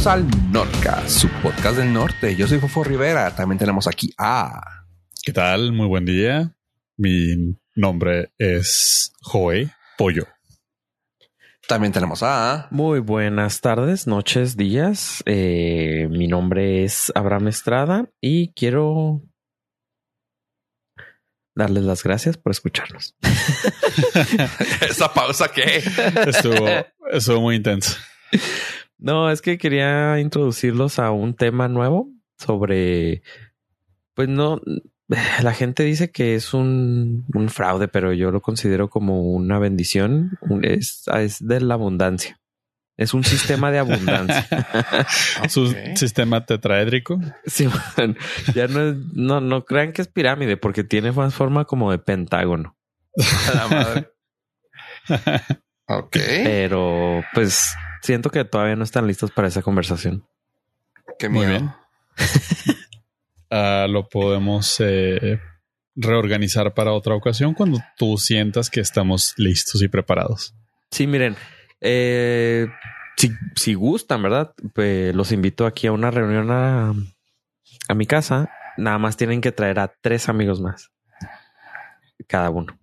Bienvenidos al Nordcast, su podcast del norte. Yo soy Fofo Rivera. También tenemos aquí a. ¿Qué tal? Muy buen día. Mi nombre es Joe Pollo. También tenemos a. Muy buenas tardes, noches, días. Eh, mi nombre es Abraham Estrada y quiero darles las gracias por escucharnos. ¿Esa pausa qué? Estuvo, estuvo muy intenso. No, es que quería introducirlos a un tema nuevo sobre, pues no, la gente dice que es un, un fraude, pero yo lo considero como una bendición. Un- es, es de la abundancia. Es un sistema de abundancia. Su Ok. sistema tetraédrico. Sí, man. ya no es, no, no crean que es pirámide porque tiene más forma como de pentágono. A la madre. Ok. Pero pues siento que todavía no están listos para esa conversación. Qué Muy bien. Ah, lo podemos eh, reorganizar para otra ocasión cuando tú sientas que estamos listos y preparados. Sí, miren, eh, si, si gustan, ¿verdad? Pues los invito aquí a una reunión a, a mi casa. Nada más tienen que traer a tres amigos más. Cada uno.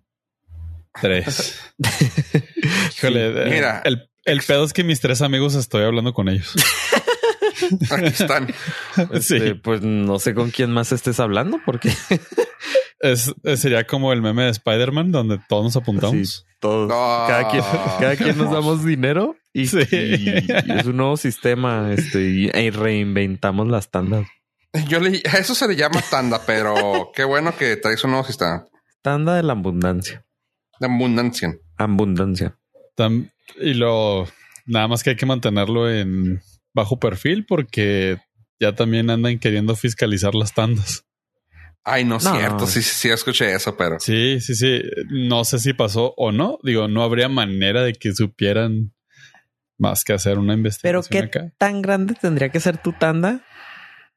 Tres. Híjole, Sí, eh, mira. el, el pedo es que mis tres amigos estoy hablando con ellos. Aquí están. Sí. Este, pues no sé con quién más estés hablando porque Es, es- sería como el meme de Spider-Man donde todos nos apuntamos. Sí, todos, cada quien, cada quien nos damos dinero y, Sí. y- y es un nuevo sistema. Este y, y reinventamos las tandas. Yo le, a eso se le llama tanda, pero qué bueno que traes un nuevo sistema Tanda de la abundancia. de abundancia. Abundancia. Tam- y lo nada más que hay que mantenerlo en bajo perfil porque ya también andan queriendo fiscalizar las tandas. Ay, no es No. cierto. Sí, sí, sí, escuché eso, pero Sí, sí, sí. No sé si pasó o no. Digo, no habría manera de que supieran más que hacer una Pero investigación qué acá. tan grande tendría que ser tu tanda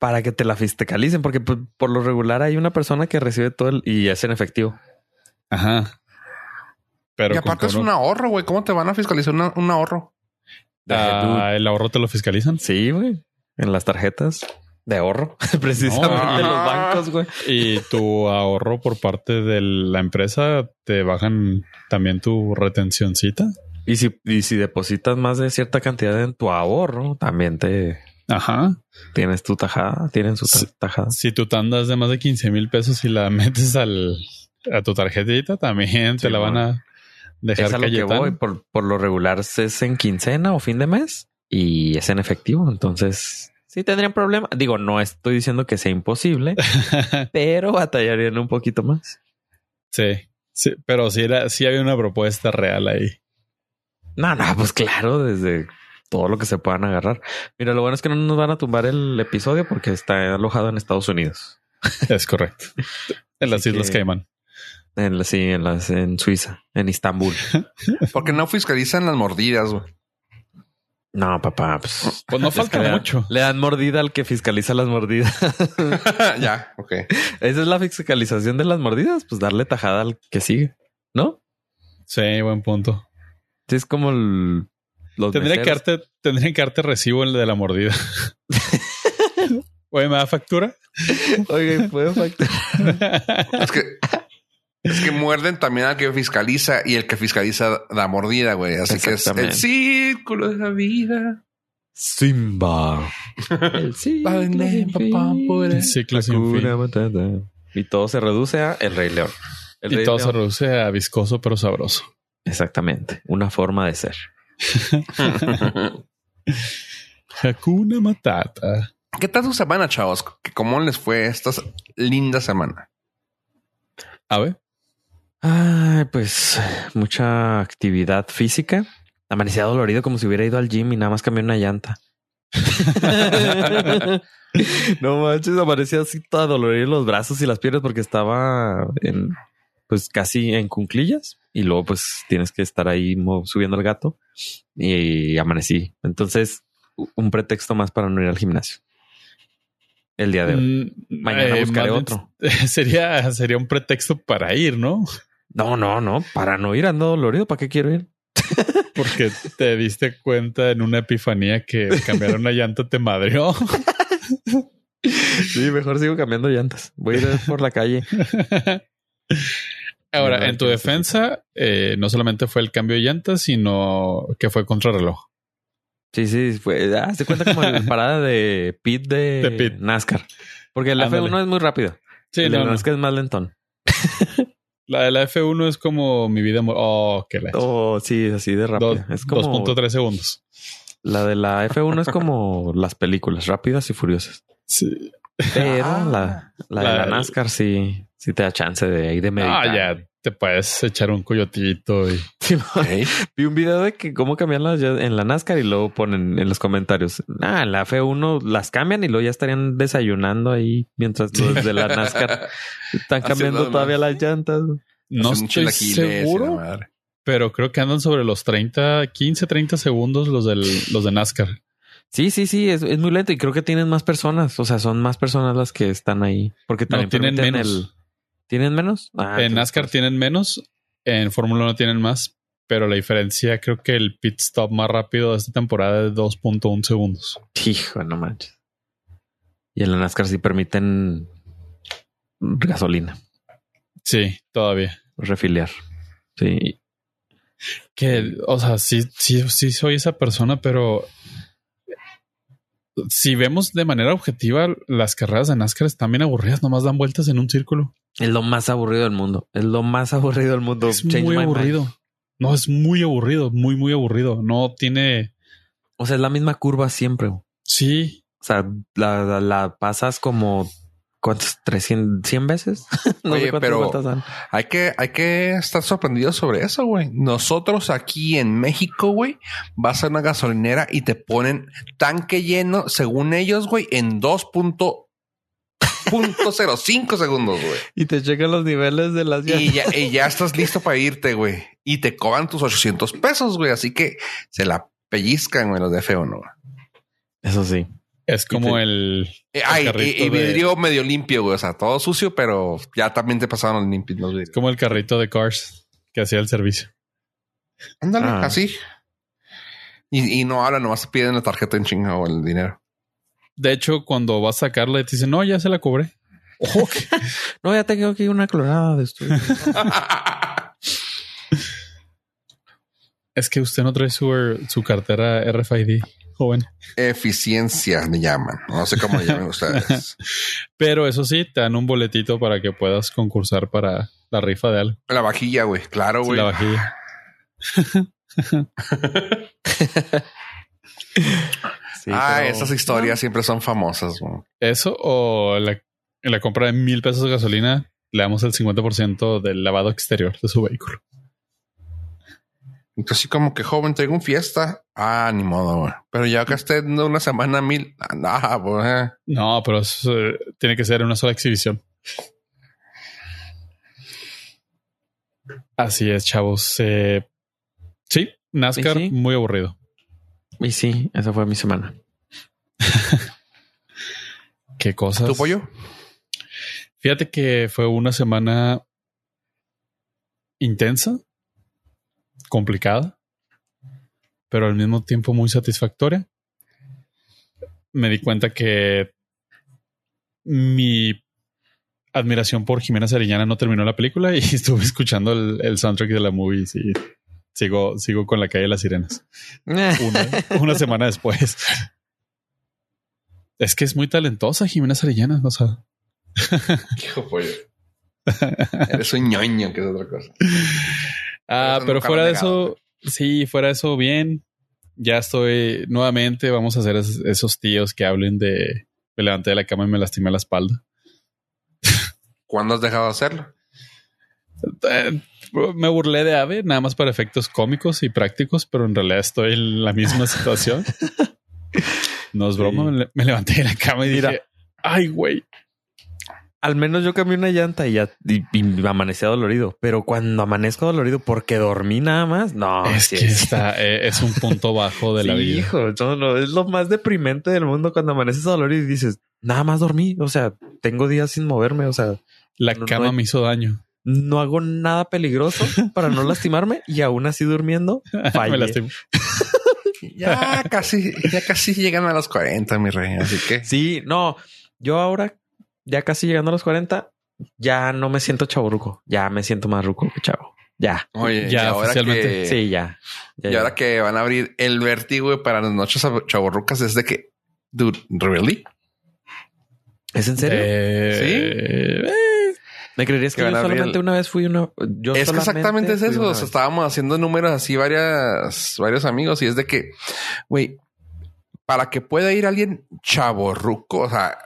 para que te la fiscalicen, porque pues, por lo regular hay una persona que recibe todo el, y es en efectivo. Ajá. Pero y aparte es uno- un ahorro, güey. ¿Cómo te van a fiscalizar una- un ahorro? Ah, el ahorro te lo fiscalizan. Sí, güey. En las tarjetas de ahorro, precisamente No. los bancos, güey. Y tu ahorro por parte de la empresa te bajan también tu retencioncita. Y si, y si depositas más de cierta cantidad en tu ahorro, también te Ajá. tienes tu tajada, tienen su tajada. Si tu tanda es de más de 15 mil pesos y la metes al, a tu tarjetita, también te la van a dejar Es a lo que voy. Por, por lo regular es en quincena o fin de mes y es en efectivo. Entonces, sí tendrían problema. Digo, no estoy diciendo que sea imposible, pero batallarían un poquito más. sí, sí, pero sí, era, sí había una propuesta real ahí. No, no, pues claro, desde todo lo que se puedan agarrar. Mira, lo bueno es que no nos van a tumbar el episodio porque está alojado en Estados Unidos. Es correcto. En las Así Islas que- Caimán. En la, sí, en, las, en Suiza, en Istambul. Porque no fiscalizan las mordidas, güey. No, papá, pues. Pues no falta le mucho. Le dan mordida al que fiscaliza las mordidas. ya, ok. Esa es la fiscalización de las mordidas, pues darle tajada al que sigue, ¿no? Sí, buen punto. Sí, es como el, los Tendría que, darte, tendría que darte recibo el de la mordida. Oye, ¿me da factura? Oye, ¿puedo facturar? Es que es que muerden también al que fiscaliza y el que fiscaliza da mordida, güey. Así que es el círculo de la vida. Simba. El ciclo sin papá, fin. por El ciclo sin fin. Hakuna Matata. Y todo se reduce a El Rey León. El Y Rey todo se reduce a viscoso pero sabroso. Exactamente. Una forma de ser. Hakuna Matata. ¿Qué tal su semana, chavos? ¿Cómo les fue esta linda semana? A ver. Ay, pues mucha actividad física. Amanecía dolorido como si hubiera ido al gym y nada más cambié una llanta. no manches, amanecía así toda dolorida en los brazos y las piernas porque estaba en, pues casi en cunclillas y luego pues tienes que estar ahí subiendo al gato y amanecí. Entonces, un pretexto más para no ir al gimnasio. El día de hoy. Mm, Mañana buscaré más otro. Sería, sería un pretexto para ir, ¿no? No, no, no, para no ir ando dolorido. ¿Para qué quiero ir? Porque te diste cuenta en una epifanía que cambiar una llanta te madrió. Sí, mejor sigo cambiando llantas. Voy a ir por la calle. Ahora, en tu defensa, eh, no solamente fue el cambio de llantas, sino que fue contrarreloj. Sí, sí, fue. Ah, se cuenta como la parada de pit de, De pit. NASCAR. Porque el Ándale. F1 es muy rápido. Sí, el de no, no. NASCAR es más lentón. La de la F1 es como mi vida. Oh, qué la. Oh, sí, es así de rápido. Dos- es como 2.3 segundos. la de la F1 es como las películas rápidas y furiosas. Sí. Pero Ah. la, la de La- NASCAR sí, sí te da chance de ahí de meditar. Ah, ya te puedes echar un coyotito y Sí. Vi un video de que cómo cambian las llantas en la NASCAR y luego ponen en los comentarios, ah, en la F1 las cambian y luego ya estarían desayunando ahí mientras los de la NASCAR están Haciendo cambiando más. todavía las llantas. no estoy seguro, pero creo que andan sobre los 30, 15, 30 segundos los del, los de NASCAR. Sí, sí, sí, es, es muy lento y creo que tienen más personas. O sea, son más personas las que están ahí porque No, también tienen menos. el. ¿Tienen menos? Ah, en NASCAR pues, tienen menos, en Fórmula 1 tienen más, pero la diferencia creo que el pit stop más rápido de esta temporada es 2.1 segundos. Hijo, no manches. Y en la NASCAR sí permiten gasolina, Sí, todavía. refiliar. Sí. Que, o sea, sí, sí, sí soy esa persona, pero si vemos de manera objetiva, las carreras de NASCAR están bien aburridas, nomás dan vueltas en un círculo. Es lo más aburrido del mundo. Es lo más aburrido del mundo. Es Change muy mind. aburrido. No, es muy aburrido, muy, muy aburrido. No tiene. O sea, es la misma curva siempre. O Sí, sea, la, la- la pasas como ¿cuántos? ¿300? ¿100 veces? no Oye, sé cuántas pero- dan. Hay que, hay que estar sorprendidos sobre eso, güey. Nosotros aquí en México, güey, vas a una gasolinera y te ponen tanque lleno, según ellos, güey, en 2.05 segundos, güey. Y te checan los niveles de las Y ya, y ya estás listo para irte, güey. Y te cobran tus 800 pesos, güey. Así que se la pellizcan, güey, los de F1, güey. Eso sí. Es como te- el. Eh, Ay, carrito y, de- vidrio medio limpio, güey. O sea, todo sucio, pero ya también te pasaron los limpios los vidrios. como el carrito de Cars que hacía el servicio. Ándale, Ah. así. Y, y no hablan, nomás te piden la tarjeta en chinga o el dinero. De hecho, cuando vas a sacarla, te dicen, no, ya se la cobré. No, ya tengo aquí una clorada de esto. es que usted no trae su, su cartera RFID, joven. Eficiencia me llaman. No sé cómo le llaman ustedes. Pero eso sí, te dan un boletito para que puedas concursar para la rifa de algo. La vajilla, güey. Claro, Sí, güey. la vajilla. Sí, ah, pero- esas historias siempre son famosas, güey. Eso o la, en la compra de mil pesos de gasolina, le damos el 50% del lavado exterior de su vehículo. Entonces, así como que joven, tengo un fiesta. Ah, ni modo, güey. Pero ya que esté en una semana mil. No, pero eso, eh, tiene que ser una sola exhibición. Así es, chavos. Eh, sí, NASCAR sí. muy aburrido. Y sí, esa fue mi semana. Qué cosas. ¿Tu pollo? Fíjate que fue una semana intensa, complicada, pero al mismo tiempo muy satisfactoria. Me di cuenta que mi admiración por Jimena Sariñana no terminó la película y estuve escuchando el, el soundtrack de la movie y sigo, sigo con la calle de las sirenas. Una, una semana después. Es que es muy talentosa Jimena Sariñana, o sea. Hijo pollo. Eres un ñoño, que es otra cosa. Ah, pero fuera de eso, sí, fuera de eso, bien. Ya estoy nuevamente. Vamos a hacer es- esos tíos que hablen de me levanté de la cama y me lastimé la espalda. ¿Cuándo has dejado de hacerlo? Eh, me burlé de Ave, nada más para efectos cómicos y prácticos, pero en realidad estoy en la misma situación. No es broma, Sí. me, le- me levanté de la cama y Mira. dije, ay, güey. Al menos yo cambié una llanta y ya y, y amanecí dolorido. Pero cuando amanezco dolorido porque dormí nada más, no. es sí que está, eh, es un punto bajo de la Sí, vida. Hijo, no, no, es lo más deprimente del mundo cuando amaneces dolorido y dices, nada más dormí. O sea, tengo días sin moverme. O sea, La No, no cama hay- me hizo daño. no hago nada peligroso para no lastimarme y aún así durmiendo, Me lastimo. Ya casi, ya casi llegan a los 40, mi rey. Así que Sí, no, yo ahora, ya casi llegando a los 40, ya no me siento chaburruco. Ya me siento más ruco que chavo. Ya. Oye, Ya, oficialmente. que, Sí, ya. Ya, Y ya. ahora que van a abrir el vértigo para las noches chaborrucas es de que, dude, really? ¿Es en serio? Eh, eh, ¿Me creerías que, que yo solamente el- una vez fui una... Yo es que exactamente es eso. O sea, estábamos haciendo números así varias, varios amigos y es de que, güey, para que pueda ir alguien chaborruco, o sea,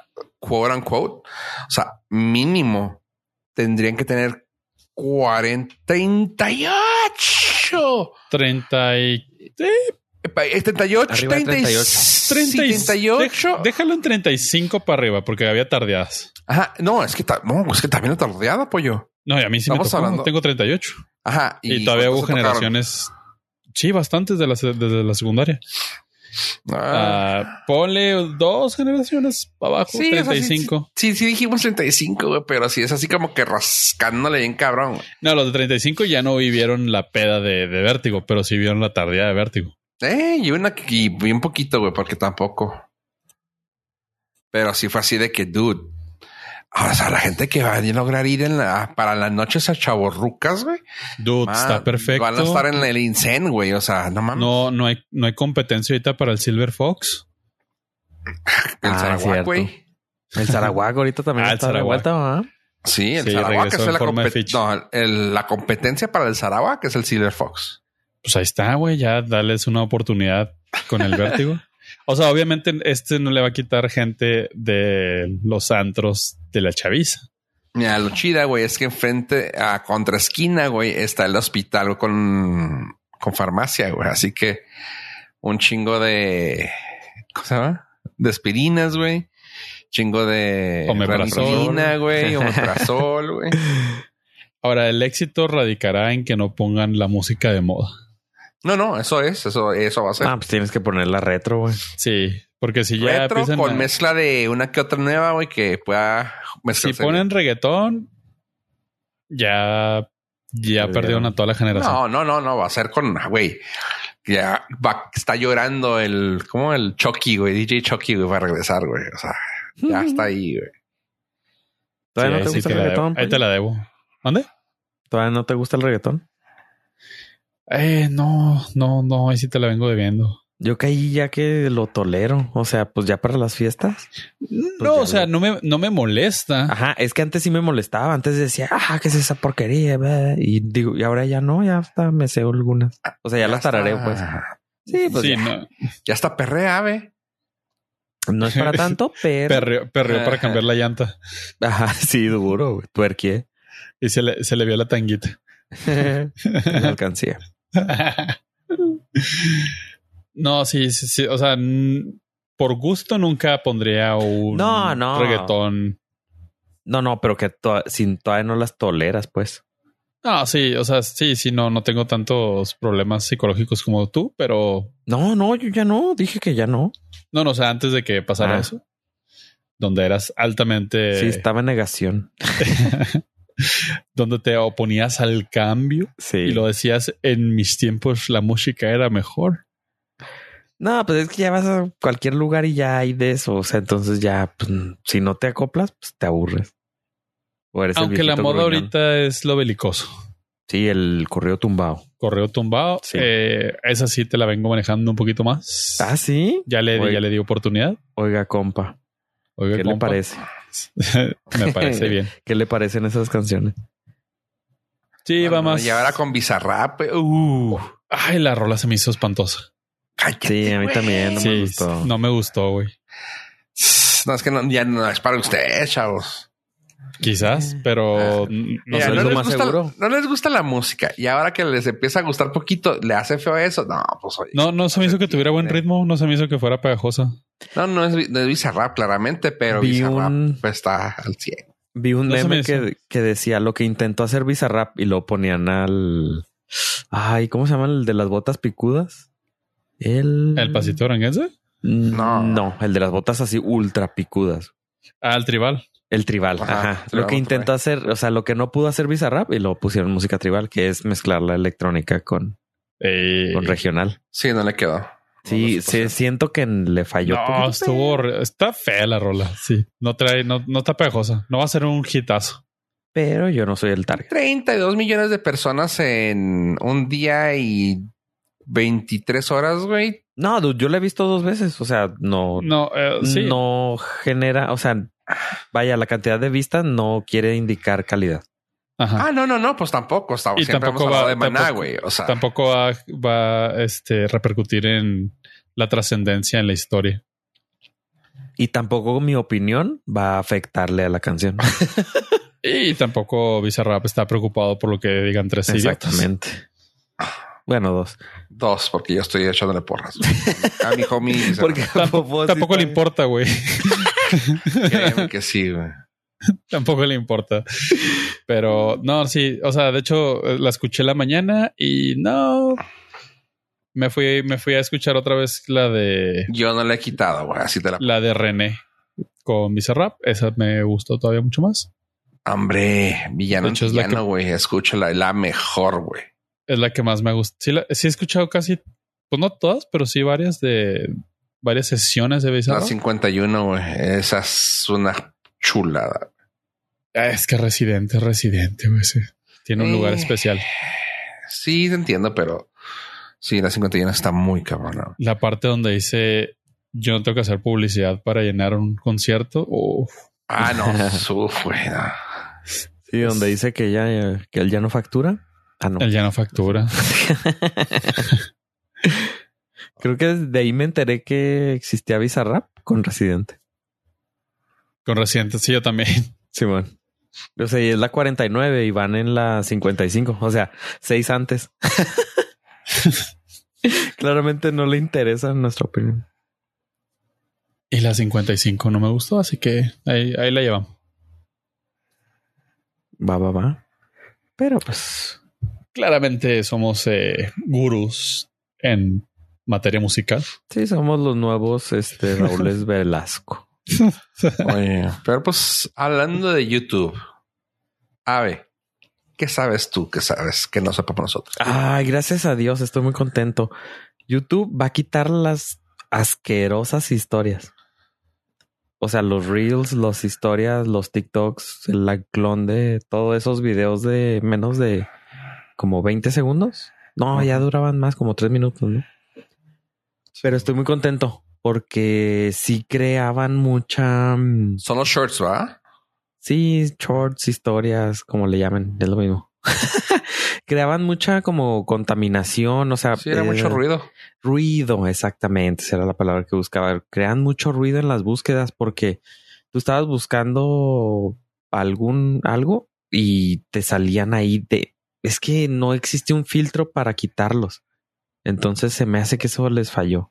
quote unquote, o sea, mínimo tendrían que tener 40, 38. 30 y... Eh, 38, Arriba de 38, 30 y- 38. dej- déjalo en 35 para arriba porque había tardeadas. Ajá, no, es que, ta- no, es que también está rodeada, pollo. No, y a mí sí me Estamos tocó. hablando- Tengo 38. Ajá. Y, todavía hubo generaciones... Sí, bastantes de la, desde la secundaria. Ah. Ah, ponle dos generaciones abajo, Sí, o sea, sí, 35. Sí, sí, dijimos 35, güey, pero sí es así como que rascándole bien cabrón. güey. No, los de 35 ya no vivieron la peda de, de vértigo, pero sí vieron la tardía de vértigo. Eh, y una y bien poquito, güey, porque tampoco. Pero sí fue así de que, dude. O sea, la gente que va a lograr ir en la, para las noches a chaborrucas, güey. Dude, man, está perfecto. Van a estar en el Incen, güey. O sea, no mames. No, no hay, no hay competencia ahorita para el Silver Fox. el Ah, Sarawak, güey. El Zaraguac ahorita también Ah, el está de Sarawak. vuelta, ¿verdad? Sí, el Sí, Sarawak regresó es la, compet- Fitch. no, el- la competencia para el Sarawak es el Silver Fox. Pues ahí está, güey. Ya dales una oportunidad con el vértigo. O sea, obviamente este no le va a quitar gente de los antros de la chaviza. Mira, lo chida, güey, es que enfrente a contra esquina, güey, está el hospital güey, con, con farmacia, güey. Así que un chingo de, ¿cómo se llama? De aspirinas, güey. Chingo de Omeprazol. güey, omeprazol, güey. Ahora, el éxito radicará en que no pongan la música de moda. No, no, eso es, eso, eso va a ser. Ah, pues tienes que poner la retro, güey. Sí, porque si ya Retro empiezan con a- mezcla de una que otra nueva, güey, que pueda si ponen reggaetón, ya, ya Perdieron. a toda la generación. No, no, no, no, va a ser con, güey. Ya va, está llorando el, como el Chucky, güey, DJ Chucky, güey, va a regresar, güey. O sea, ya está ahí, güey. ¿Todavía Sí, no te sí gusta el reggaetón? Ahí te la debo. ¿Dónde? ¿Todavía no te gusta el reggaetón? Eh, no, no, no, ahí sí te la vengo debiendo. Yo caí ya que lo tolero. O sea, pues ya para las fiestas. No, ya o sea, lo- no me, no me molesta. Ajá, es que antes sí me molestaba. Antes decía, ah, ¿qué es esa porquería? Y digo, y ahora ya no, ya hasta me sé algunas. O sea, ya, las tarareo, pues. Sí, pues sí, ya. no. Ya está perrea, güey. No es para tanto, pero. Perreó, perreó para cambiar la llanta Ajá, sí, duro, güey. Tuerqué. y se le, se le vio la tanguita. no alcancé. No, sí, sí, sí. O sea, por gusto nunca pondría un No, no. reggaetón. No, no, pero que to- sin todavía no las toleras, pues. No, sí, o sea, sí, sí, no, no tengo tantos problemas psicológicos como tú, pero No, no, yo ya no. Dije que ya no. no, no, o sea, antes de que pasara Ah. eso, donde eras altamente, Sí, estaba en negación. donde te oponías al cambio Sí. y lo decías en mis tiempos la música era mejor. No, pues es que ya vas a cualquier lugar y ya hay de eso. O sea, entonces ya, pues, si no te acoplas, pues te aburres. O eres el Aunque la moda gruñón. ahorita es lo belicoso. Sí, el correo tumbado. Correo tumbado, Sí. eh, esa sí te la vengo manejando un poquito más. Ah, sí. Ya le, Oye. ya le di oportunidad. Oiga, compa, Oiga, ¿qué le parece? Me parece bien. ¿Qué le parecen esas canciones? Sí, va más. Y ahora con Bizarrap, güey. uh, Ay, la rola se me hizo espantosa. Cállate, Sí, a mí también no sí, me gustó. no me gustó, güey. No, es que no, ya no es para ustedes, chavos. Quizás, pero n- no Mira, no, lo les más gusta, seguro. no les gusta la música y ahora que les empieza a gustar poquito, le hace feo eso. No, pues oye. No, no se me hizo que tuviera buen ritmo, no se me hizo que fuera pegajosa. No, no es, no es Bizarrap, claramente, pero Vi Bizarrap un- pues, está al 100. Vi un No meme me que, que decía lo que intentó hacer Bizarrap y lo ponían al. Ay, ¿cómo se llama el de las botas picudas? El. ¿El pasito oranguense? No. No. El de las botas así ultra picudas. Ah, el tribal. El tribal, Ajá, ajá. tribal, Lo que intentó hacer, o sea, lo que no pudo hacer Bizarrap y lo pusieron música tribal, que es mezclar la electrónica con, Eh, con regional. Sí, no le quedó. Sí, No, sí, siento que le falló. no, estuvo está fea la rola. Sí, no trae, no, no está pegajosa. No va a ser un hitazo. Pero yo no soy el target. 32 millones de personas en un día y 23 horas, güey. No, dude, yo la he visto dos veces. O sea, no, No, eh, sí. no genera, o sea, vaya, la cantidad de vistas no quiere indicar calidad. Ajá. Ah, no, no, no, pues tampoco. Estamos, Y siempre tampoco hemos va- de maná, güey. O sea, Tampoco va, va a este, repercutir en la trascendencia en la historia. Y tampoco mi opinión va a afectarle a la canción. Y tampoco Bizarrap está preocupado por lo que digan tres idiotas. Exactamente. Bueno, dos. dos, porque yo estoy echándole porras. A mi homie. Porque Tampoco, tampoco le importa, güey. Créeme que sí, güey. tampoco le importa. Pero no, sí. O sea, de hecho, eh, la escuché la mañana y no. Me fui, me fui a escuchar otra vez la de Yo no le he quitado, güey. Así te la. la de René con Bizarrap. Esa me gustó todavía mucho más. Hombre, villano, De hecho, es la villano, güey. Escúchala, la mejor, güey. Es la que más me gusta. Sí, la- sí he escuchado casi, pues no todas, pero sí varias de varias sesiones de La Bizarrap. 51, güey. Esa es una chulada. Ah, Es que Residente, Residente, güey. sí. Tiene un lugar Eh, especial. Sí, te entiendo, pero sí, la 51 está muy cabrona. La parte donde dice yo no tengo que hacer publicidad para llenar un concierto. Uf, Ah, no, no. Sí, donde dice que ya que él ya no factura. Ah, no. él ya no factura. Creo que de ahí me enteré que existía Bizarrap con Residente. Con Residente, sí, yo también. Simón. O sea, y es la 49 y van en la 55. O sea, seis antes. Claramente no le interesa nuestra opinión. Y la 55 no me gustó, así que ahí, ahí la llevamos. Va, va, va. Pero pues Claramente somos eh, gurús en materia musical. sí, somos los nuevos este, Raúles Velasco. Oye, pero pues hablando de YouTube, Ave, ¿qué sabes tú que sabes que no sepamos nosotros? Ay, gracias a Dios, estoy muy contento. YouTube va a quitar las asquerosas historias. O sea, los reels, las historias, los TikToks, el clon de todos esos videos de menos de como 20 segundos. No, ya duraban más, como tres minutos, ¿no? Pero estoy muy contento porque sí creaban mucha, mm, Son los shorts, ¿va? sí, shorts, historias, como le llamen, es lo mismo. creaban mucha como contaminación, o sea, Sí, era eh, mucho ruido. Ruido, exactamente, esa era la palabra que buscaba. Crean mucho ruido en las búsquedas porque tú estabas buscando algún algo y te salían ahí de es que no existe un filtro para quitarlos. Entonces se me hace que eso les falló.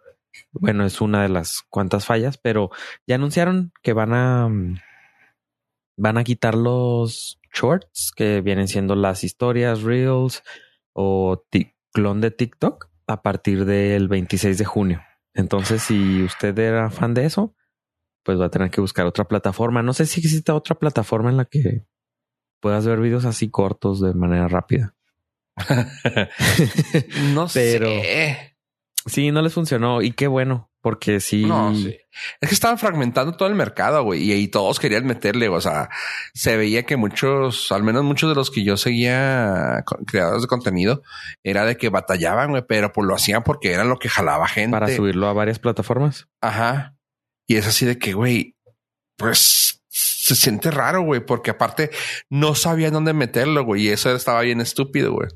Bueno, es una de las cuantas fallas, pero ya anunciaron que van a mm, van a quitar los shorts que vienen siendo las historias, reels o clon de TikTok a partir del 26 de junio. Entonces, si usted era fan de eso, pues va a tener que buscar otra plataforma. No sé si existe otra plataforma en la que puedas ver videos así cortos de manera rápida. no Pero- sé. Sí, no les funcionó y qué bueno, porque sí. No, sí. Es que estaban fragmentando todo el mercado, güey, y ahí todos querían meterle. O sea, se veía que muchos, al menos muchos de los que yo seguía creadores de contenido, era de que batallaban, güey, pero pues lo hacían porque era lo que jalaba gente. para subirlo a varias plataformas. Ajá. Y es así de que, güey, pues se siente raro, güey, porque aparte no sabían dónde meterlo, güey, y eso estaba bien estúpido, güey.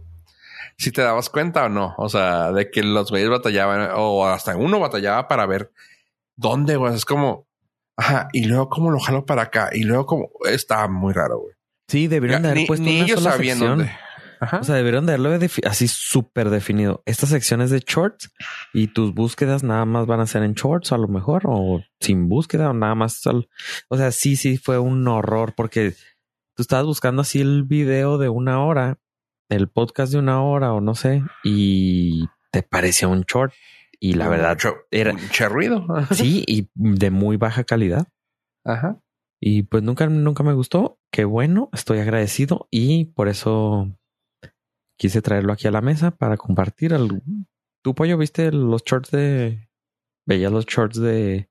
Si te dabas cuenta o no, o sea, de que los güeyes batallaban o hasta uno batallaba para ver dónde, güey. Es como, ajá, y luego cómo lo jalo para acá y luego como está muy raro, güey. Sí, deberían de haber Ni, puesto ni una ellos sola sabían sección. dónde. Ajá. O sea, deberían de haberlo así súper definido. Estas secciones de shorts y tus búsquedas nada más van a ser en shorts a lo mejor o sin búsqueda o nada más. al- O sea, sí, sí fue un horror porque tú estabas buscando así el video de una hora, el podcast de una hora o no sé, y te parecía un short. Y la verdad, Mucho, era- mucho ruido. sí, y de muy baja calidad. Ajá. Y pues nunca, nunca me gustó. Qué bueno, estoy agradecido y por eso quise traerlo aquí a la mesa para compartir. Al... ¿Tu pollo viste los shorts de... ¿Veías los shorts de...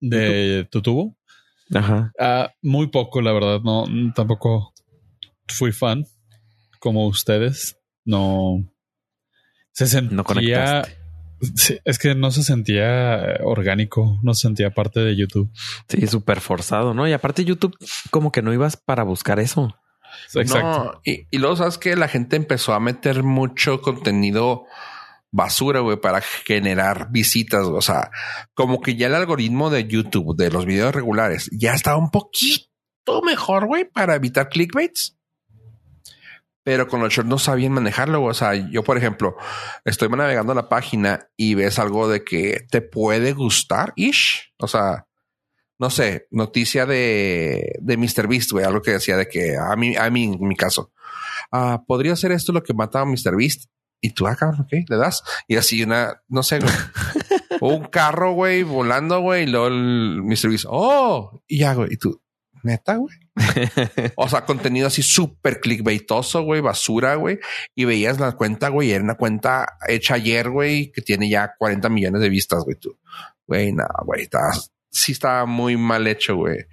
¿De tu tubo? Ajá. Ah, muy poco, la verdad. No, tampoco fui fan como ustedes. No se sentía. es que no se sentía orgánico, no se sentía parte de YouTube. Sí, súper forzado, ¿no? Y aparte, YouTube, como que no ibas para buscar eso. Exacto. y, y, luego sabes que la gente empezó a meter mucho contenido basura, güey, para generar visitas. O sea, como que ya el algoritmo de YouTube de los videos regulares ya está un poquito mejor, güey, para evitar clickbaits. Pero con los shorts no sabían manejarlo. O sea, yo, por ejemplo, estoy navegando la página y ves algo de que te puede gustar, ish. O sea, no sé, noticia de, de Mr. Beast, güey, algo que decía de que a mí, a mí, en mi caso, ah, podría ser esto lo que mataba a Mr. Beast. Y tú, acá, ah, ok, le das. Y así una, no sé, un carro, güey, volando, güey. Y luego el Mr. Beast, oh, y ya, güey. Y tú, neta, güey. o sea, contenido así súper clickbaitoso, güey, basura, güey. Y veías la cuenta, güey, era una cuenta hecha ayer, güey, que tiene ya 40 millones de vistas, güey. Tú, güey, nada, güey, sí estaba muy mal hecho, güey.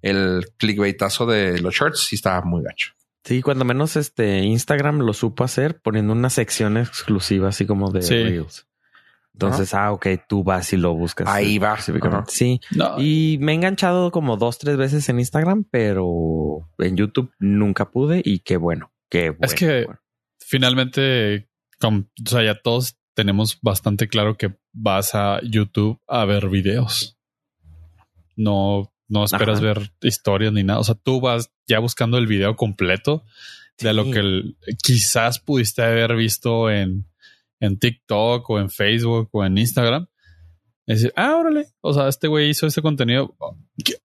El clickbaitazo de los shorts sí estaba muy gacho. Sí, cuando menos este Instagram lo supo hacer poniendo una sección exclusiva así como de Reels. Entonces, ah, ok, tú vas y lo buscas. Ahí va. Sí. Y me he enganchado como dos, tres veces en Instagram, pero en YouTube nunca pude y qué bueno, qué bueno. Es que finalmente, o sea, ya todos tenemos bastante claro que vas a YouTube a ver videos. No no esperas ver historias ni nada. O sea, tú vas ya buscando el video completo de lo que quizás pudiste haber visto en, en TikTok o en Facebook o en Instagram. Es decir, ah, órale. O sea, este güey hizo este contenido.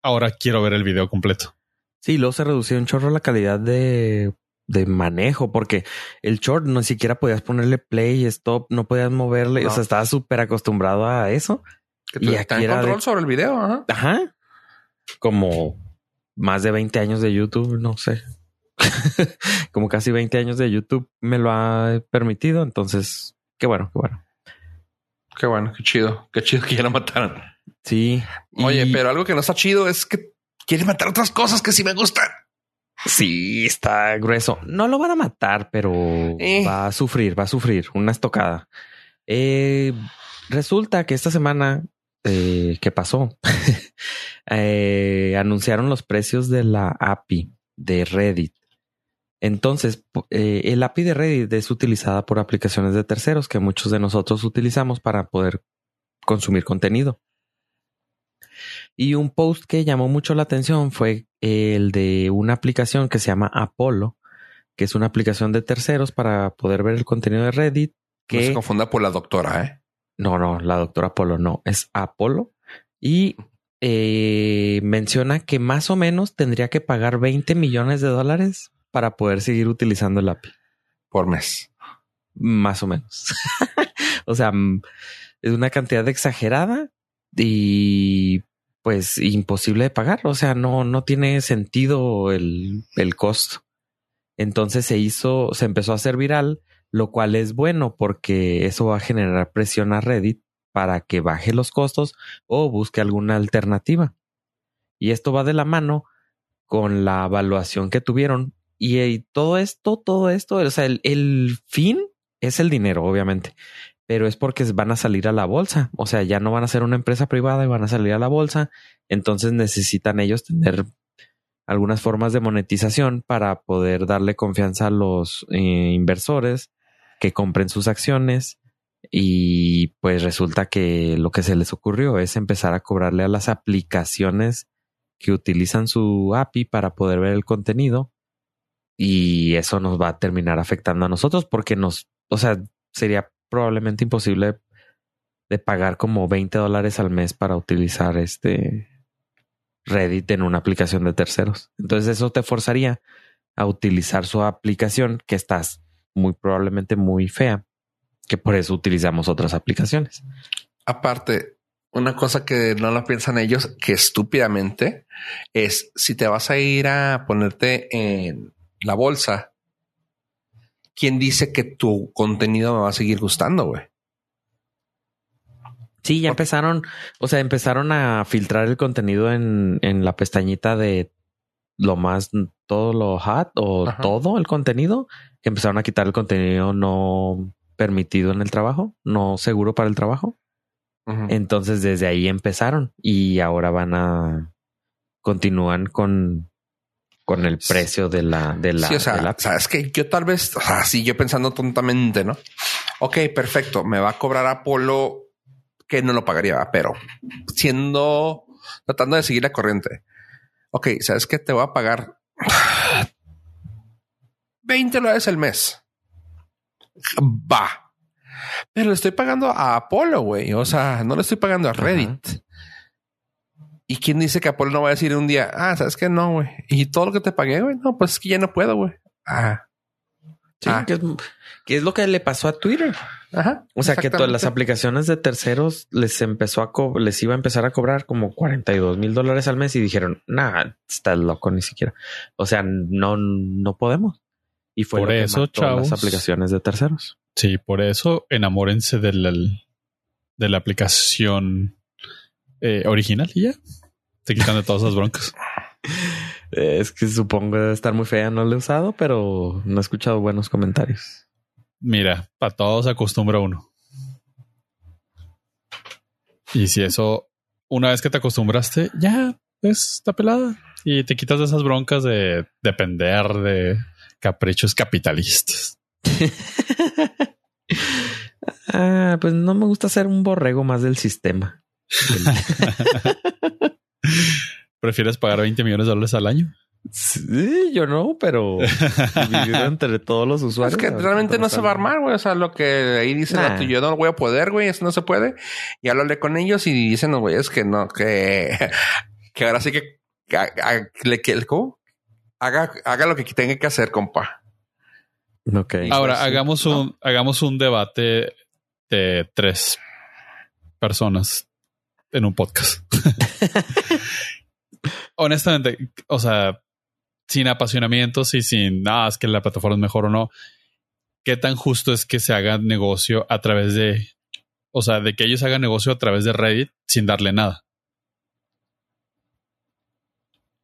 Ahora quiero ver el video completo. Sí, luego se redució un chorro la calidad de, de manejo, porque el short no siquiera podías ponerle play, stop, no podías moverle. O sea, estaba súper acostumbrado a eso. Y aquí era control sobre el video. Ajá como más de 20 años de YouTube, no sé. como casi 20 años de YouTube me lo ha permitido. Entonces, qué bueno, qué bueno. Qué bueno, qué chido. Qué chido que ya lo mataron. Sí. Oye, pero algo que no está chido es que quiere matar otras cosas que sí me gustan. Sí, está grueso. No lo van a matar, pero eh. va a sufrir, va a sufrir una estocada. Eh, resulta que esta semana eh, ¿qué pasó? Eh, anunciaron los precios de la API de Reddit. Entonces, eh, el API de Reddit es utilizada por aplicaciones de terceros que muchos de nosotros utilizamos para poder consumir contenido. Y un post que llamó mucho la atención fue el de una aplicación que se llama Apollo, que es una aplicación de terceros para poder ver el contenido de Reddit. Que no se confunda por la doctora, ¿eh? No, no, la doctora Apolo no, es Apolo. Y eh, menciona que más o menos tendría que pagar 20 millones de dólares para poder seguir utilizando el API. Por mes. Más o menos. o sea, mm, es una cantidad exagerada y pues imposible de pagar. O sea, no, no tiene sentido el, el costo. Entonces se hizo, se empezó a hacer viral lo cual es bueno porque eso va a generar presión a Reddit para que baje los costos o busque alguna alternativa. Y esto va de la mano con la evaluación que tuvieron. Y, todo esto, todo esto, o sea, el, el, fin es el dinero, obviamente, pero es porque van a salir a la bolsa. O sea, ya no van a ser una empresa privada y van a salir a la bolsa. Entonces necesitan ellos tener algunas formas de monetización para poder darle confianza a los eh, inversores que compren sus acciones y pues resulta que lo que se les ocurrió es empezar a cobrarle a las aplicaciones que utilizan su API para poder ver el contenido y eso nos va a terminar afectando a nosotros porque nos, o sea, sería probablemente imposible de pagar como 20 dólares al mes para utilizar este Reddit en una aplicación de terceros. Entonces eso te forzaría a utilizar su aplicación que estás muy probablemente muy fea, que por eso utilizamos otras aplicaciones. Aparte, una cosa que no lo piensan ellos, que estúpidamente es si te vas a ir a ponerte en la bolsa, ¿quién dice que tu contenido me va a seguir gustando, güey? Sí, ya empezaron, o sea, empezaron a filtrar el contenido en, en la pestañita de lo más, todo lo hot o todo el contenido, que empezaron a quitar el contenido no permitido en el trabajo, no seguro para el trabajo. Entonces desde ahí empezaron y ahora van a continúan con con el precio de la de la, sí, o sea, es que yo tal vez, así yo pensando tontamente, ¿no? Ok, perfecto, me va a cobrar Apolo que no lo pagaría, pero siendo, tratando de seguir la corriente. Ok, ¿sabes qué? Te voy a pagar 20 dólares el mes. Va. Pero le estoy pagando a Apolo, güey. O sea, no le estoy pagando a Reddit. ¿Y quién dice que Apolo no va a decir un día, ah, sabes que no, güey? Y todo lo que te pagué, güey, no, pues es que ya no puedo, güey. Ah. Sí, ah. que es lo que le pasó a Twitter. Ajá. O sea que todas las aplicaciones de terceros les empezó a les iba a empezar a cobrar como 42 mil dólares al mes y dijeron, nah, está loco ni siquiera. O sea, no, no podemos. Y fue por eso, las aplicaciones de terceros. Sí, por eso enamórense del, de la aplicación eh, original y ya. Te quitan de todas esas broncas. es que supongo debe estar muy fea, no lo he usado, pero no he escuchado buenos comentarios. Mira, para todos acostumbra uno. Y si eso, una vez que te acostumbraste, ya es está pelada. Y te quitas de esas broncas de depender de caprichos capitalistas. ah, pues no me gusta ser un borrego más del sistema. ¿Prefieres pagar 20 millones de dólares al año? Sí, yo no, pero entre todos los usuarios. Es que realmente no se va a armar, güey. O sea, lo que ahí dice yo no lo voy a poder, güey, eso no se puede. Y hablé con ellos y dicen los güeyes que no, que, que ahora sí que, que, ¿cómo? Haga, haga lo que tenga que hacer, compa. Ok. Ahora hagamos un, hagamos un debate de tres personas en un podcast. Honestamente, o sea, sin apasionamientos y sin nada, es que la plataforma es mejor o no. ¿Qué tan justo es que se haga negocio a través de, o sea, de que ellos hagan negocio a través de Reddit sin darle nada?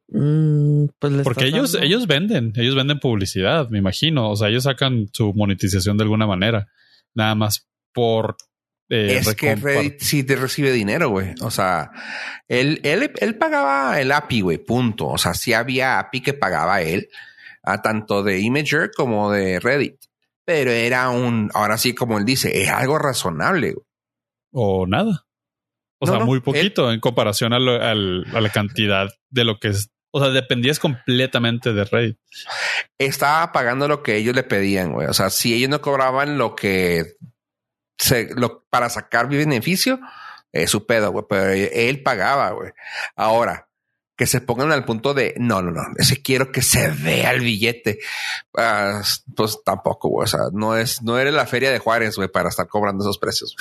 Mm, pues Porque ellos, ellos venden, ellos venden publicidad, me imagino. O sea, ellos sacan su monetización de alguna manera. Nada más por eh, es que Reddit sí te recibe dinero, güey. O sea, él, él, él pagaba el API, güey, punto. O sea, sí había API que pagaba él, a tanto de Imager como de Reddit. Pero era un, ahora sí, como él dice, es algo razonable. Güey. O nada. O sea, muy poquito en comparación a, a, la cantidad de lo que es. O sea, dependías completamente de Reddit. Estaba pagando lo que ellos le pedían, güey. O sea, si ellos no cobraban lo que lo, para sacar beneficio, es su pedo, güey, pero él pagaba, güey. Ahora, que se pongan al punto de no, no, no, ese quiero que se vea el billete. Ah, pues tampoco, güey. O sea, no es, no eres la feria de Juárez, güey, para estar cobrando esos precios.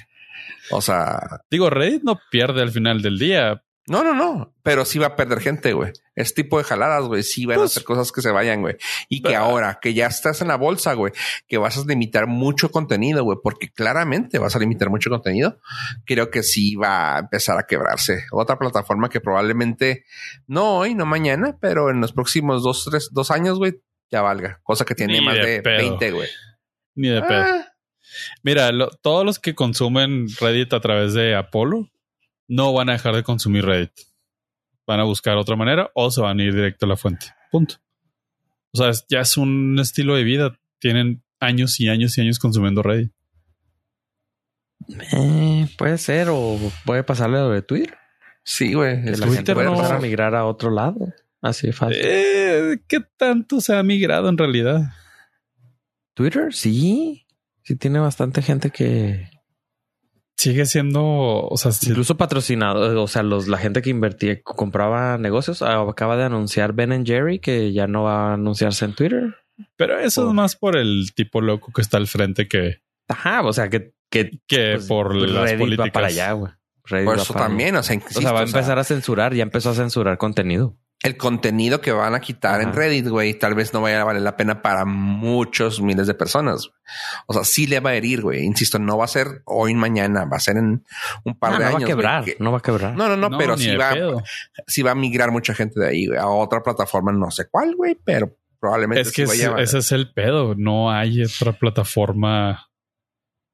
o sea, digo, Reddit no pierde al final del día. No, no, no, pero sí va a perder gente, güey. Este tipo de jaladas, güey, sí van a pues hacer cosas que se vayan, güey. Y que ahora que ya estás en la bolsa, güey, que vas a limitar mucho contenido, güey, porque claramente vas a limitar mucho contenido, creo que sí va a empezar a quebrarse. Otra plataforma que probablemente no hoy, no mañana, pero en los próximos dos, tres, dos años, güey, ya valga. Cosa que tiene más de, 20, güey. Ni de pedo. Ah. Mira, todos los que consumen Reddit a través de Apolo no van a dejar de consumir Reddit. Van a buscar otra manera o se van a ir directo a la fuente. Punto. O sea, ya es un estilo de vida. Tienen años y años y años consumiendo Reddit. Eh, puede ser o puede pasarle lo de Twitter. Sí, güey. La gente puede no... migrar a otro lado. Así de fácil. Eh, ¿Qué tanto se ha migrado en realidad? Twitter, sí. Sí tiene bastante gente que, sigue siendo, o sea, incluso patrocinado, o sea, los, la gente que invertía, compraba negocios, ah, acaba de anunciar Ben Jerry que ya no va a anunciarse en Twitter. Pero eso es más por el tipo loco que está al frente que. Ajá, o sea, que. Que, que pues, por las políticas. para allá, güey. Por eso también, o sea, O insisto, sea, va a o sea, empezar a censurar, ya empezó a censurar contenido. El contenido que van a quitar en. Reddit, güey, tal vez no vaya a valer la pena para muchos miles de personas. O sea, sí le va a herir, güey. Insisto, no va a ser hoy, mañana, va a ser en un par Ah, de no años. va a quebrar, que- no va a quebrar. No, no, no, pero sí va, sí va a migrar mucha gente de ahí güey, a otra plataforma, no sé cuál, güey, pero probablemente Es que sí es- vaya a- ese es el pedo. No hay otra plataforma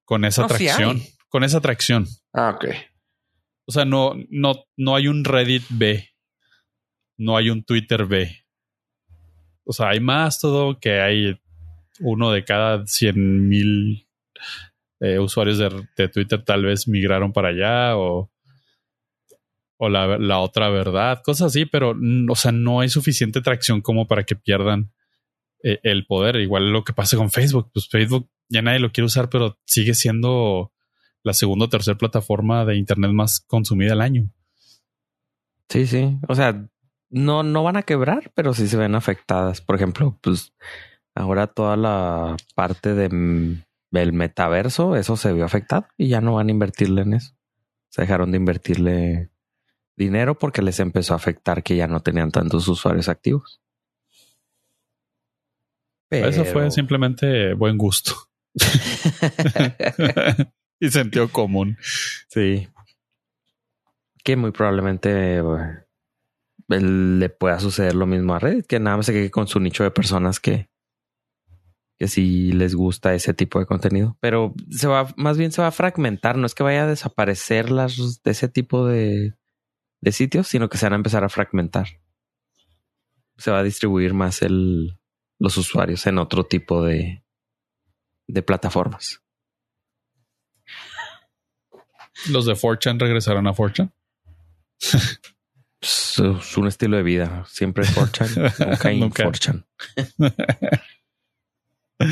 con esa No, sí atracción. con esa atracción. Ah, ok. O sea, no, no, no hay un Reddit B. No hay un Twitter B. O sea, hay más todo que hay uno de cada 100 mil eh, usuarios de, Twitter tal vez migraron para allá o, o la, la otra verdad, cosas así, pero mm, o sea, no hay suficiente tracción como para que pierdan eh, el poder. Igual lo que pasa con Facebook, pues Facebook ya nadie lo quiere usar, pero sigue siendo la segunda o tercera plataforma de Internet más consumida al año. Sí, sí. O sea, no, no van a quebrar, pero sí se ven afectadas. Por ejemplo, pues ahora toda la parte de, mm, del metaverso, eso se vio afectado y ya no van a invertirle en eso. Se dejaron de invertirle dinero porque les empezó a afectar que ya no tenían tantos usuarios activos. Eso fue simplemente buen gusto y sentido común. Sí. Que muy probablemente eh, le pueda suceder lo mismo a Reddit, que nada más se quede con su nicho de personas que, que les gusta ese tipo de contenido. Pero se va, más bien se va a fragmentar, no es que vaya a desaparecer las de ese tipo de, de sitios, sino que se van a empezar a fragmentar. Se va a distribuir más el, los usuarios en otro tipo de, de plataformas. Los de 4chan regresaron a 4chan. Es, es un estilo de vida. Siempre 4chan, nunca en Nunca. 4chan.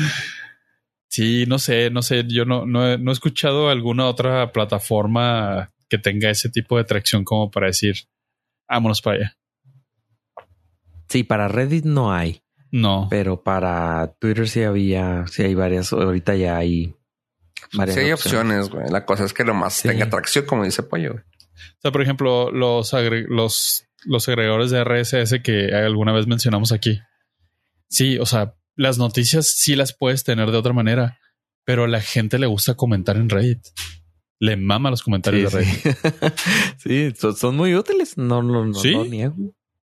Sí, no sé, no sé. Yo no, no, he, no he escuchado alguna otra plataforma que tenga ese tipo de tracción como para decir, vámonos para allá. Sí, para Reddit no hay, No. pero para Twitter sí había, sí hay varias. Ahorita ya hay varias. Sí hay opciones, güey. La cosa es que lo más Sí. tenga atracción, como dice Pollo. güey. O sea, por ejemplo, los, agre- los, los agregadores de RSS que alguna vez mencionamos aquí. Sí, o sea, las noticias sí las puedes tener de otra manera, pero a la gente le gusta comentar en Reddit. Le mama los comentarios Sí, de Reddit. sí. Sí, son, son muy útiles. No, no, no, ¿Sí? no niego.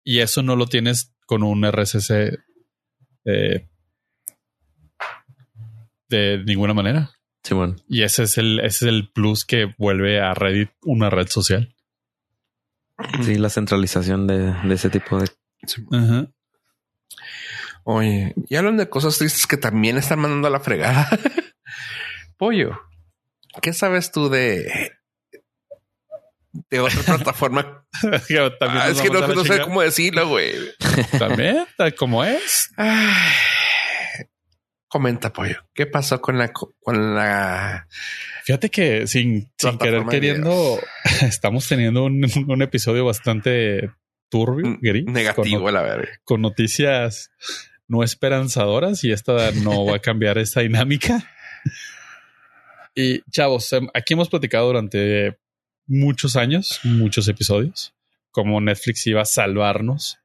Y eso no lo tienes con un RSS eh, de ninguna manera. Simón. Y ese es el, ese es el plus que vuelve a Reddit una red social. Sí, la centralización de, de ese tipo de. Ajá. Oye, y hablan de cosas tristes que también están mandando a la fregada. Pollo, ¿qué sabes tú de de otra plataforma? También Ah, es que no, no sé cómo decirlo, güey. También, tal como es. Comenta, Pollo. ¿Qué pasó con la co- con la Fíjate que sin, sin querer queriendo, estamos teniendo un, un episodio bastante turbio, gris, Mm, negativo, con, la verga? con noticias no esperanzadoras y esta no va a cambiar esta dinámica. Y chavos, em, aquí hemos platicado durante muchos años, muchos episodios, cómo Netflix iba a salvarnos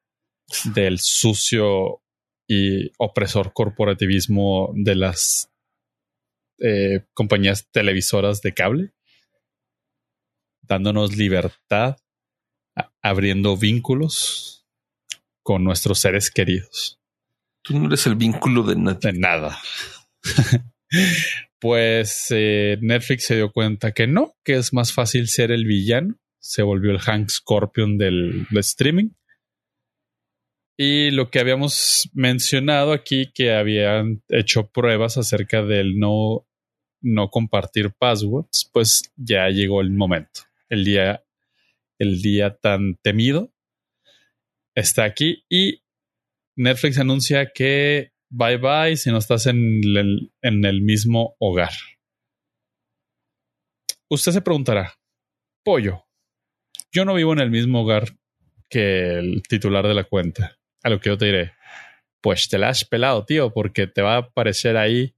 del sucio y opresor corporativismo de las eh, compañías televisoras de cable, dándonos libertad, abriendo vínculos con nuestros seres queridos. Tú no eres el vínculo de nada. pues eh, Netflix se dio cuenta que no, que es más fácil ser el villano. Se volvió el Hank Scorpion del, del streaming. Y lo que habíamos mencionado aquí, que habían hecho pruebas acerca del no, no compartir passwords, pues ya llegó el momento. El día, el día tan temido está aquí y Netflix anuncia que bye bye si no estás en el, en el mismo hogar. Usted se preguntará, pollo, yo no vivo en el mismo hogar que el titular de la cuenta. A lo que yo te diré, pues te la has pelado, tío, porque te va a aparecer ahí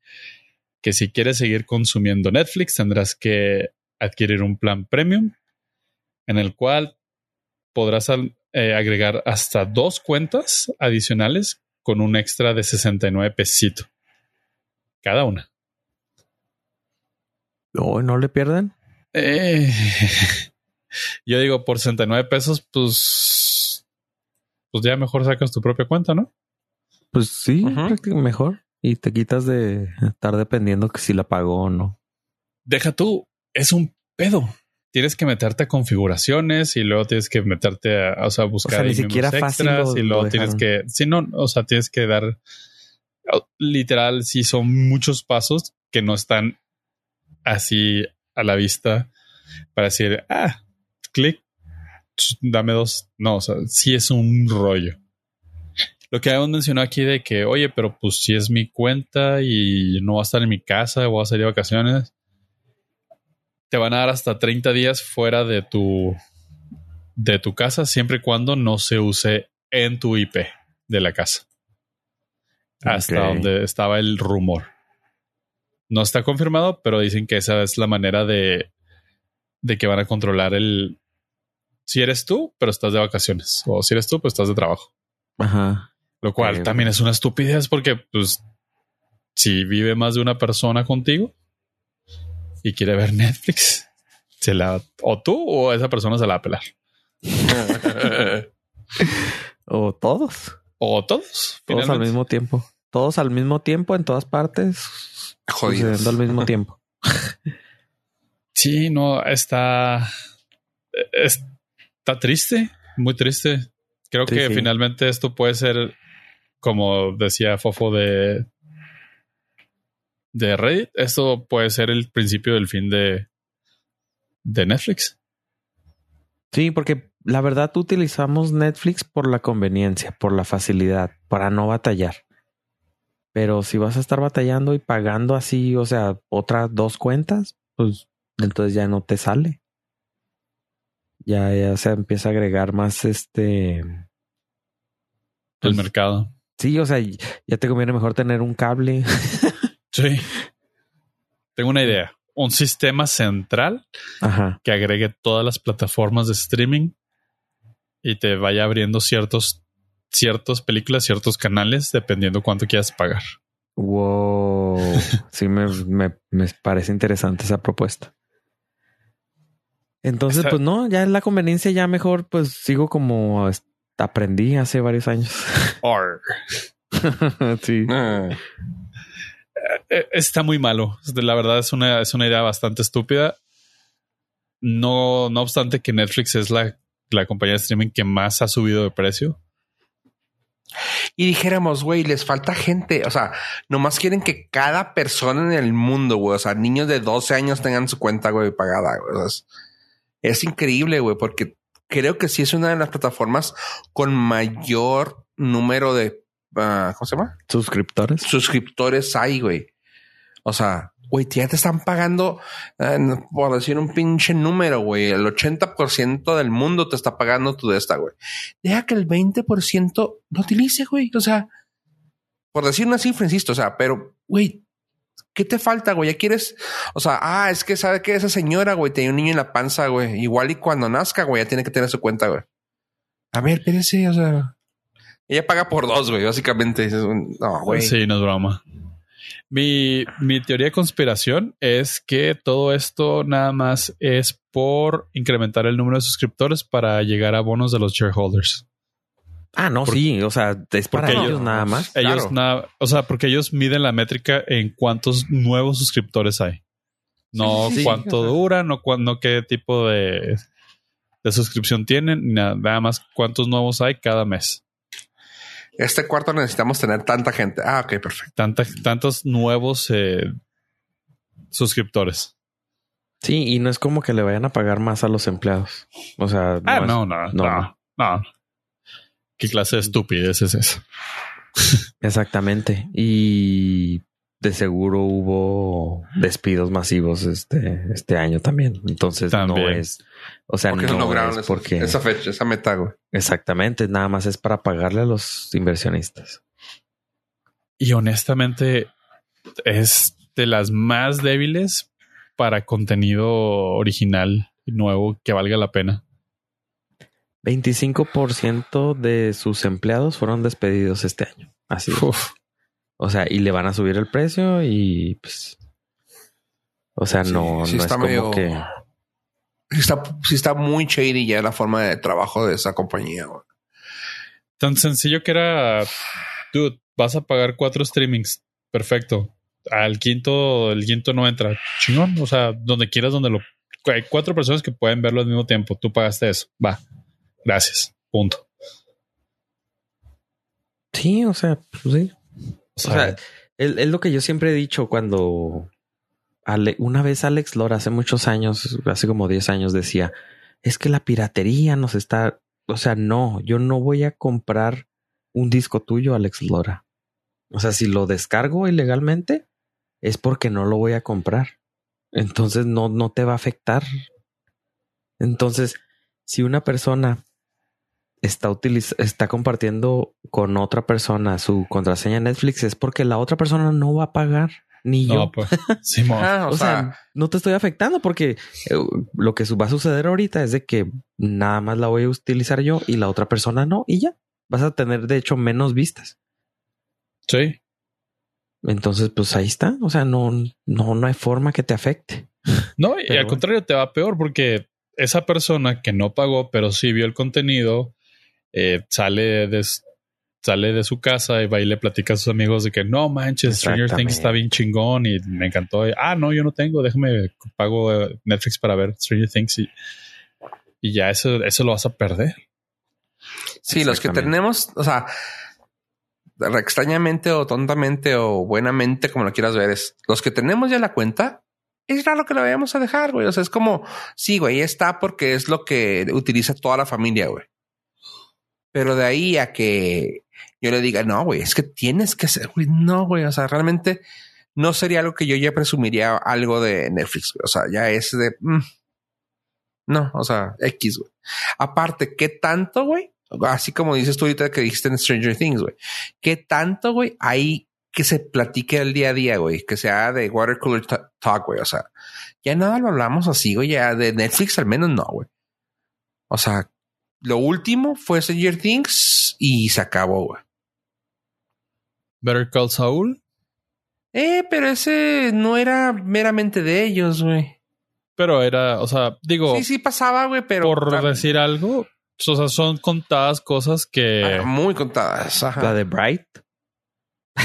que si quieres seguir consumiendo Netflix tendrás que adquirir un plan premium en el cual podrás eh, agregar hasta dos cuentas adicionales con un extra de 69 pesito cada una. ¿No, ¿No le pierden? Eh, yo digo, por 69 pesos, pues, pues ya mejor sacas tu propia cuenta, ¿no? Pues sí, mejor. Y te quitas de estar dependiendo que si la pagó o no. Deja tú, es un pedo. Tienes que meterte a configuraciones y luego tienes que meterte a, o sea, buscar ni siquiera extras y luego tienes que, si no, o sea, tienes que dar literal, si son muchos pasos que no están así a la vista para decir, ah, clic, dame dos. No, o sea, sí es un rollo. Lo que habíamos mencionado aquí de que, oye, pero pues si es mi cuenta y no va a estar en mi casa, voy a salir de vacaciones, te van a dar hasta 30 días fuera de tu, de tu casa, siempre y cuando no se use en tu IP de la casa. Hasta donde estaba el rumor. No está confirmado, pero dicen que esa es la manera de, de que van a controlar el. Si eres tú, pero estás de vacaciones. O si eres tú, pues estás de trabajo. Ajá. Lo cual también es una estupidez porque, pues, si vive más de una persona contigo y quiere ver Netflix, se la. O tú o esa persona se la va a pelar. o todos. O todos. Todos al mismo tiempo. Todos al mismo tiempo en todas partes. Jodiendo al mismo tiempo. sí, no, está. Está triste, muy triste. Creo que finalmente esto puede ser, como decía Fofo de. De Reddit, esto puede ser el principio del fin de. de Netflix. Sí, porque la verdad utilizamos Netflix por la conveniencia, por la facilidad, para no batallar. Pero si vas a estar batallando y pagando así, o sea, otras dos cuentas, pues entonces ya no te sale. Ya, ya se empieza a agregar más este. El pues, mercado. Sí, o sea, ya te conviene mejor tener un cable. sí. Tengo una idea. Un sistema central que agregue todas las plataformas de streaming y te vaya abriendo ciertos, ciertas películas, ciertos canales, dependiendo cuánto quieras pagar. Wow. sí, me, me, parece interesante esa propuesta. Entonces, pues no, ya en la conveniencia, ya mejor, pues sigo como aprendí hace varios años. sí. Ah. Eh, eh, está muy malo. La verdad es una, es una idea bastante estúpida. No, no obstante que Netflix es la la compañía de streaming que más ha subido de precio. Y dijéramos, güey, les falta gente. O sea, nomás quieren que cada persona en el mundo, güey, o sea, niños de 12 años tengan su cuenta, güey, pagada. Güey. es, increíble, güey, porque creo que sí es una de las plataformas con mayor número de, ah, ¿cómo se llama? Suscriptores. Suscriptores hay, güey. O sea, güey, ya te están pagando, eh, por decir un pinche número, güey, el 80% del mundo te está pagando tu de esta, güey. Deja que el 20% lo utilice, güey. O sea, por decir una cifra, insisto, o sea, pero, güey, ¿qué te falta, güey? Ya quieres, o sea, ah, es que sabe que esa señora, güey, tenía un niño en la panza, güey. Igual y cuando nazca, güey, ya tiene que tener su cuenta, güey. A ver, espérese, o sea. Ella paga por dos, güey, básicamente. No, güey. Sí, no es broma. Mi, mi teoría de conspiración es que todo esto nada más es por incrementar el número de suscriptores para llegar a bonos de los shareholders. Ah, no, sí, o sea, es para ellos, nada más. Ellos nada, o sea, porque ellos miden la métrica en cuántos nuevos suscriptores hay. No cuánto dura, no, no qué tipo de, de suscripción tienen, nada, nada más cuántos nuevos hay cada mes este cuarto necesitamos tener tanta gente. Ah, ok, perfecto. tantos nuevos eh, suscriptores. Sí, y no es como que le vayan a pagar más a los empleados. O sea, no, ah, no, no, no, no, ¿Qué clase de estupidez es eso? Exactamente. Y de seguro hubo despidos masivos este, este año también. Entonces no es, o sea, no, es porque esa fecha, esa meta, güey. Exactamente, nada más es para pagarle a los inversionistas. Y honestamente es de las más débiles para contenido original y nuevo que valga la pena. 25% de sus empleados fueron despedidos este año. Así. Uf. O sea, y le van a subir el precio y pues. O sea, Sí, no, sí no está es como medio- que. Sí está, sí está muy shady ya la forma de trabajo de esa compañía. güey. Tan sencillo que era, dude, vas a pagar cuatro streamings. Perfecto. Al quinto, el quinto no entra. Chingón. O sea, donde quieras, donde lo. Hay cuatro personas que pueden verlo al mismo tiempo. Tú pagaste eso. Va. Gracias. Punto. Sí, o sea, pues sí. O O sea, es, es lo que yo siempre he dicho cuando Ale- una vez Alex Lora, hace muchos años, hace como 10 años, decía, es que la piratería nos está, o sea, no, yo no voy a comprar un disco tuyo, Alex Lora. O sea, si lo descargo ilegalmente, es porque no lo voy a comprar. Entonces no, no te va a afectar. Entonces, si una persona está utiliz está compartiendo con otra persona su contraseña Netflix, es porque la otra persona no va a pagar, ni yo. no, pues. Simón. Ah, o, O sea, sea, no te estoy afectando porque eh, lo que va a suceder ahorita es de que nada más la voy a utilizar yo y la otra persona no, y ya vas a tener de hecho menos vistas. Sí. Entonces, pues ahí está. O sea, no, no, no hay forma que te afecte. No, y Pero al bueno. contrario, te va peor porque esa persona que no pagó, pero sí vio el contenido, eh, sale de, sale de su casa y va y le platica a sus amigos de que no manches, Stranger Things está bien chingón y me encantó. Y, ah, no, yo no tengo, déjame pago eh, Netflix para ver Stranger Things y, y ya eso, eso lo vas a perder. sí, los que tenemos, o sea, extrañamente o tontamente o buenamente, como lo quieras ver, es los que tenemos ya la cuenta. Es raro que la vayamos a dejar, güey. O sea, es como, sí, güey, ahí está porque es lo que utiliza toda la familia, güey. Pero de ahí a que yo le diga, no, güey, es que tienes que ser, güey, no, güey. O sea, realmente no sería algo que yo ya presumiría algo de Netflix. güey. O sea, ya es de, mm, no, o sea, X, güey. Aparte, ¿qué tanto, güey? Así como dices tú ahorita que dijiste en Stranger Things, güey. ¿Qué tanto, güey, hay que se platique el día a día, güey? Que sea de water cooler ta- talk, güey. O sea, ya nada lo hablamos así, güey. Ya de Netflix al menos no, güey. O sea, lo último fue Stranger Things y se acabó, güey. Better Call Saul, Eh, pero ese no era meramente de ellos, güey. pero era, o sea, digo, Sí, sí pasaba, güey, pero por decir algo, o sea, son contadas cosas que Ah, muy contadas. Ajá. La de Bright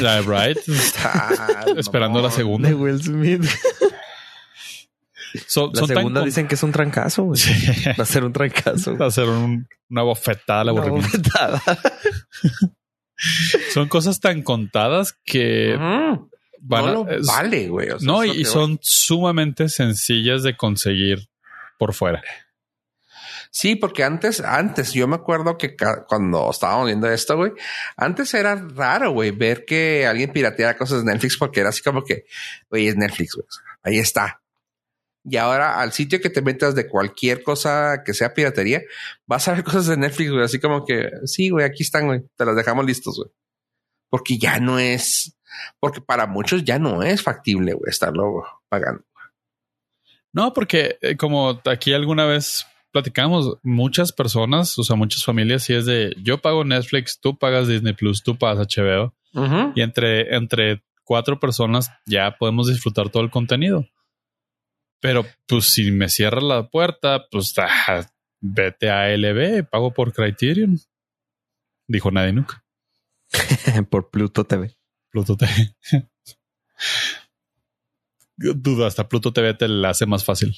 la de Bright Ah, esperando la segunda. de Will Smith. Son, La son segunda dicen que es un trancazo. güey. Sí. Va a ser un trancazo. Va a ser un- una bofetada aburrimiento. bofetada. Son cosas tan contadas que Ujú. van no a- lo es- vale, güey. O sea, no, y, son sumamente sencillas de conseguir por fuera. Sí, porque antes, antes, yo me acuerdo que cuando estábamos viendo esto, güey, antes era raro, güey, ver que alguien pirateara cosas de Netflix porque era así como que, güey, es Netflix, güey. Ahí está. Y ahora al sitio que te metas de cualquier cosa que sea piratería, vas a ver cosas de Netflix, güey, así como que, sí, güey, aquí están, güey, te las dejamos listos, güey. Porque ya no es, porque para muchos ya no es factible, güey, estarlo pagando. No, porque eh, como aquí alguna vez platicamos, muchas personas, o sea, muchas familias, si es de yo pago Netflix, tú pagas Disney Plus, tú pagas HBO, y entre, entre cuatro personas ya podemos disfrutar todo el contenido. Pero pues si me cierra la puerta, pues ah, vete a LB, pago por Criterion. Dijo nadie nunca. Por Pluto TV. Pluto TV. Duda, hasta Pluto TV te la hace más fácil.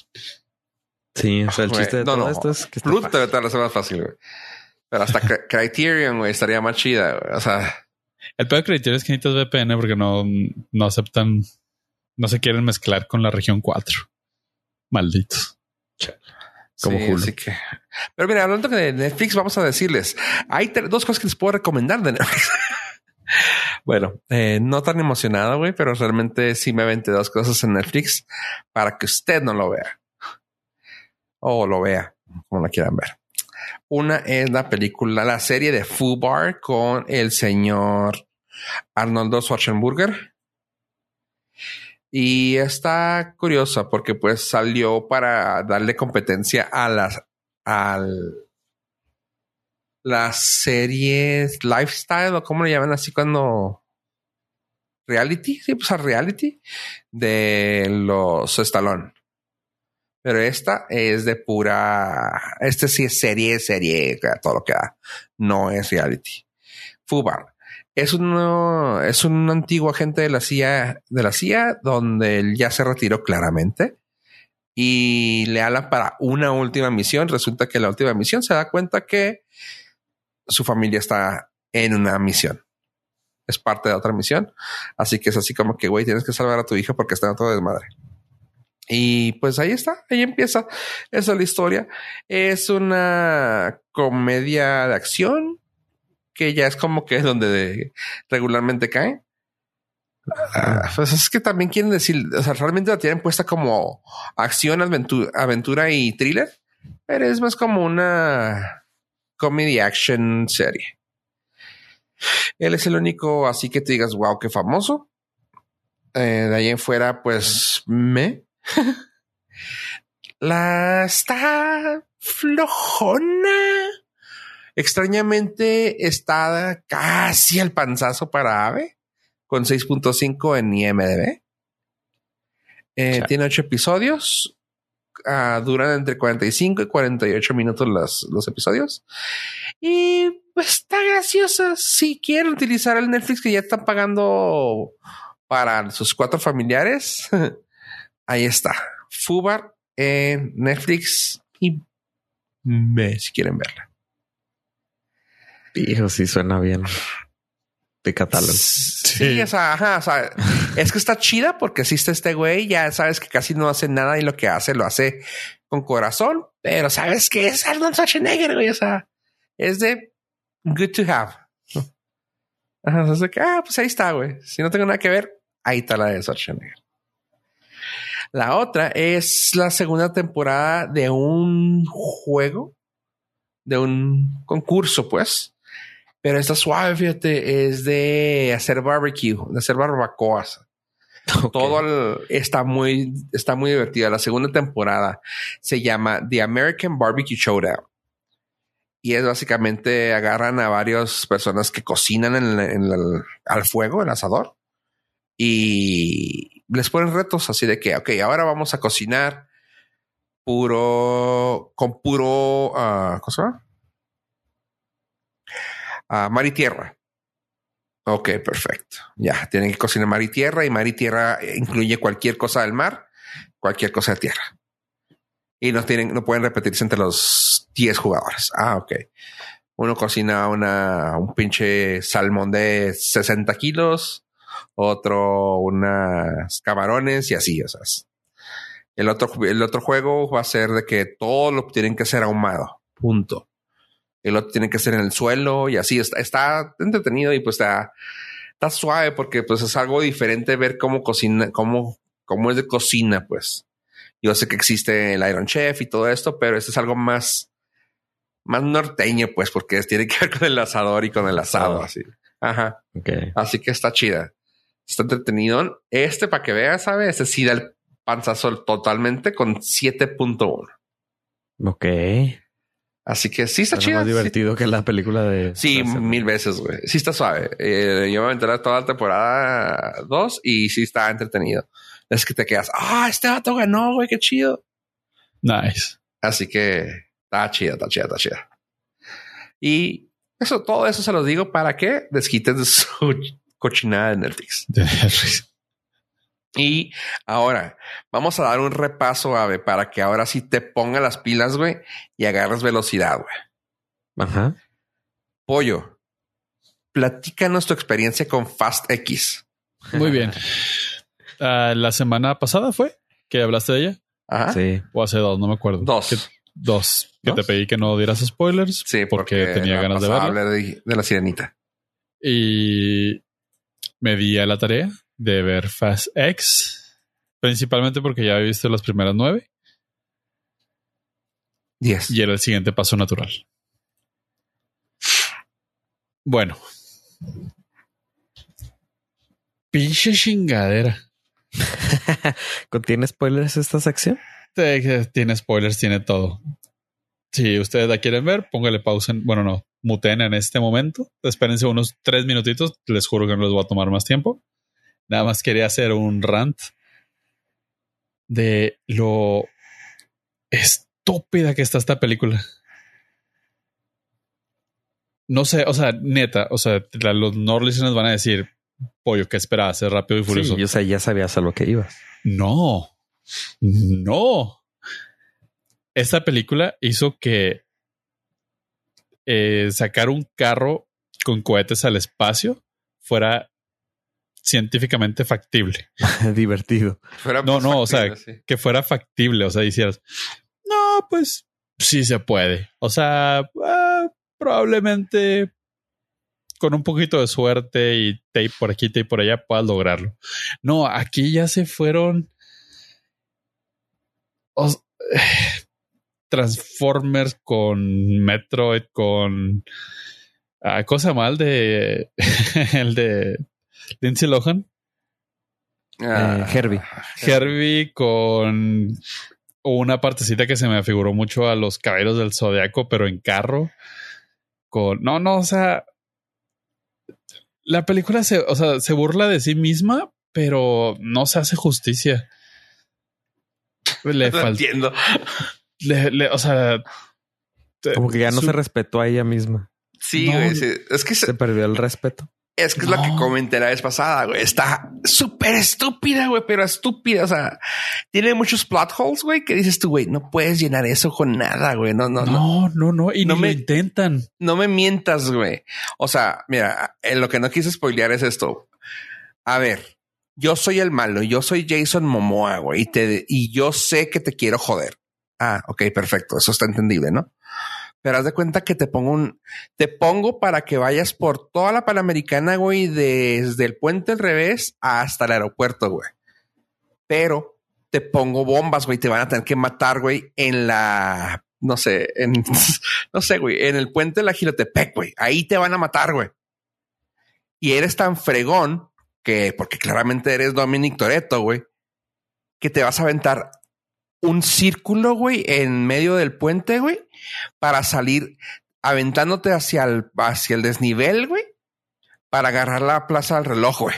Sí, o sea, el chiste de no, todo no. esto es que Pluto fácil. te va a ser más fácil, güey. Pero hasta Cri- Criterion, güey, estaría más chida, güey. O sea, El peor de Criterion es que necesitas VPN porque no, no aceptan, no se quieren mezclar con la región 4. Malditos. Como sí, así que. Pero mira, hablando de Netflix, vamos a decirles: hay dos cosas que les puedo recomendar de Netflix. bueno, eh, no tan emocionado, güey, pero realmente sí me aventé dos cosas en Netflix para que usted no lo vea o lo vea, como la quieran ver. Una es la película, la serie de Fubar con el señor Arnoldo Schwarzenegger. Y está curiosa porque pues salió para darle competencia a las las series lifestyle o como le llaman así cuando reality, sí, pues a reality de los Stallone. Pero esta es de pura, este sí es serie, serie, todo lo que da. No es reality. Fubar es un, es un antiguo agente de la CIA, de la CIA, donde él ya se retiró claramente y le habla para una última misión. Resulta que la última misión se da cuenta que su familia está en una misión. Es parte de otra misión. Así que es así como que, güey, tienes que salvar a tu hija porque está en todo desmadre. Y pues ahí está, ahí empieza. Esa es la historia. Es una comedia de acción que ya es como que es donde regularmente cae. Ah, pues es que también quieren decir, o sea, realmente la tienen puesta como acción, aventura, aventura y thriller, pero es más como una comedy action serie. Él es el único, así que te digas, wow, qué famoso. Eh, de ahí en fuera, pues me. la está flojona. Extrañamente está casi al panzazo para Ave, con 6.5 en IMDB. Eh, tiene ocho episodios. Uh, duran entre 45 y 48 minutos los, los episodios. Y pues, está graciosa. Si quieren utilizar el Netflix que ya están pagando para sus cuatro familiares, ahí está. Fubar en Netflix y ve si quieren verla. Hijo, sí suena bien. De catálogo. Sí, o sea, ajá, o sea, es que está chida porque existe este güey, ya sabes que casi no hace nada y lo que hace lo hace con corazón, pero sabes que es Arnold Schwarzenegger, güey, o sea, es de good to have. Ajá, o sea, que, ah, pues ahí está, güey. Si no tengo nada que ver, ahí está la de Schwarzenegger. La otra es la segunda temporada de un juego, de un concurso, pues, pero esta suave, fíjate, es de hacer barbecue, de hacer barbacoas. Todo está muy, está muy divertida. La segunda temporada se llama The American Barbecue Showdown. Y es básicamente agarran a varias personas que cocinan en, el, al fuego, el asador, y les ponen retos así de que, ok, ahora vamos a cocinar puro, con puro, uh, ¿cómo se llama? A mar y tierra. Ok, perfecto. Ya, tienen que cocinar mar y tierra y mar y tierra incluye cualquier cosa del mar, cualquier cosa de tierra. Y no tienen, no pueden repetirse entre los 10 jugadores. Ah, ok. Uno cocina una, un pinche salmón de 60 kilos, otro unas camarones y así, o. El otro, el otro juego va a ser de que todo lo tienen que ser ahumado. Punto el otro tiene que ser en el suelo y así está, está entretenido y pues está, está suave porque pues es algo diferente ver cómo cocina, cómo, cómo es de cocina, pues. Yo sé que existe el Iron Chef y todo esto, pero este es algo más, más norteño, pues, porque tiene que ver con el asador y con el asado, así. Ajá. Okay. Así que está chida. Está entretenido. Este, para que veas, ¿sabes? Este sí da el panzazo totalmente con 7.1. Ok. Así que sí está chido. más divertido que la película de. Sí, mil veces, güey. Sí está suave. Eh, yo me enteré toda la temporada 2 y sí está entretenido. Es que te quedas, ah, este vato ganó, güey, qué chido. Nice. Así que está chida, está chida, está chida. Y eso, todo eso se los digo para que desquiten su cochinada de Netflix. De Netflix. Y ahora vamos a dar un repaso, Ave, para que ahora sí te ponga las pilas, güey, y agarres velocidad, güey. Ajá. Pollo, platícanos tu experiencia con Fast X. Muy bien. Ah, la semana pasada fue que hablaste de ella. Ajá. Sí. O hace dos, no me acuerdo. Dos. dos. Que te pedí que no dieras spoilers. Sí, porque, tenía ganas de verla. De, de la sirenita. Y me di a la tarea de ver Fast X, principalmente porque ya he visto las primeras nueve. Diez. Y era el siguiente paso natural. Bueno. Pinche chingadera. ¿Contiene spoilers esta sección? Tiene spoilers, tiene todo. Si ustedes la quieren ver, póngale pausa. bueno, no, muten en este momento. Espérense unos tres minutitos. Les juro que no les voy a tomar más tiempo. Nada más quería hacer un rant de lo estúpida que está esta película. No sé, o sea, neta, o sea, los no van a decir, pollo, ¿qué esperabas? Ser rápido y furioso. yo sé, ya sabías a lo que ibas. No, no. Esta película hizo que eh, sacar un carro con cohetes al espacio fuera científicamente factible. Divertido. no, no, o sea, que fuera factible. O sea, hicieras, no, pues sí se puede. O sea, ah, probablemente con un poquito de suerte y tape por aquí, tape por allá, puedas lograrlo. No, aquí ya se fueron. Transformers con Metroid, con ah, cosa mal de el de Lindsay Lohan. Ah, eh, Herbie. Herbie con una partecita que se me afiguró mucho a los caballeros del zodiaco, pero en carro. Con. No, no, o sea. La película se, o sea, se burla de sí misma, pero no se hace justicia. Le no entiendo. o sea. Como que ya no se respetó a ella misma. Sí, es que se, perdió el respeto. Es que es lo que comenté la vez pasada, güey. Está súper estúpida, güey, pero estúpida. O sea, tiene muchos plot holes, güey, que dices tú, güey, no puedes llenar eso con nada, güey. No, no, no. No, no, Y no me intentan. No me mientas, güey. O sea, mira, en lo que no quise spoilear es esto. A ver, yo soy el malo, yo soy Jason Momoa, güey, y, te, y yo sé que te quiero joder. Ah, ok, perfecto. Eso está entendible, ¿no? Pero haz de cuenta que te pongo un, te pongo para que vayas por toda la Panamericana, güey, desde el puente al revés hasta el aeropuerto, güey. Pero te pongo bombas, güey, te van a tener que matar, güey, en la, no sé, en, no sé, güey, en el puente de la Gilotepec, güey. Ahí te van a matar, güey. Y eres tan fregón que, porque claramente eres Dominic Toretto, güey, que te vas a aventar un círculo, güey, en medio del puente, güey, para salir aventándote hacia el, hacia el desnivel, güey, para agarrar la plaza del reloj, güey.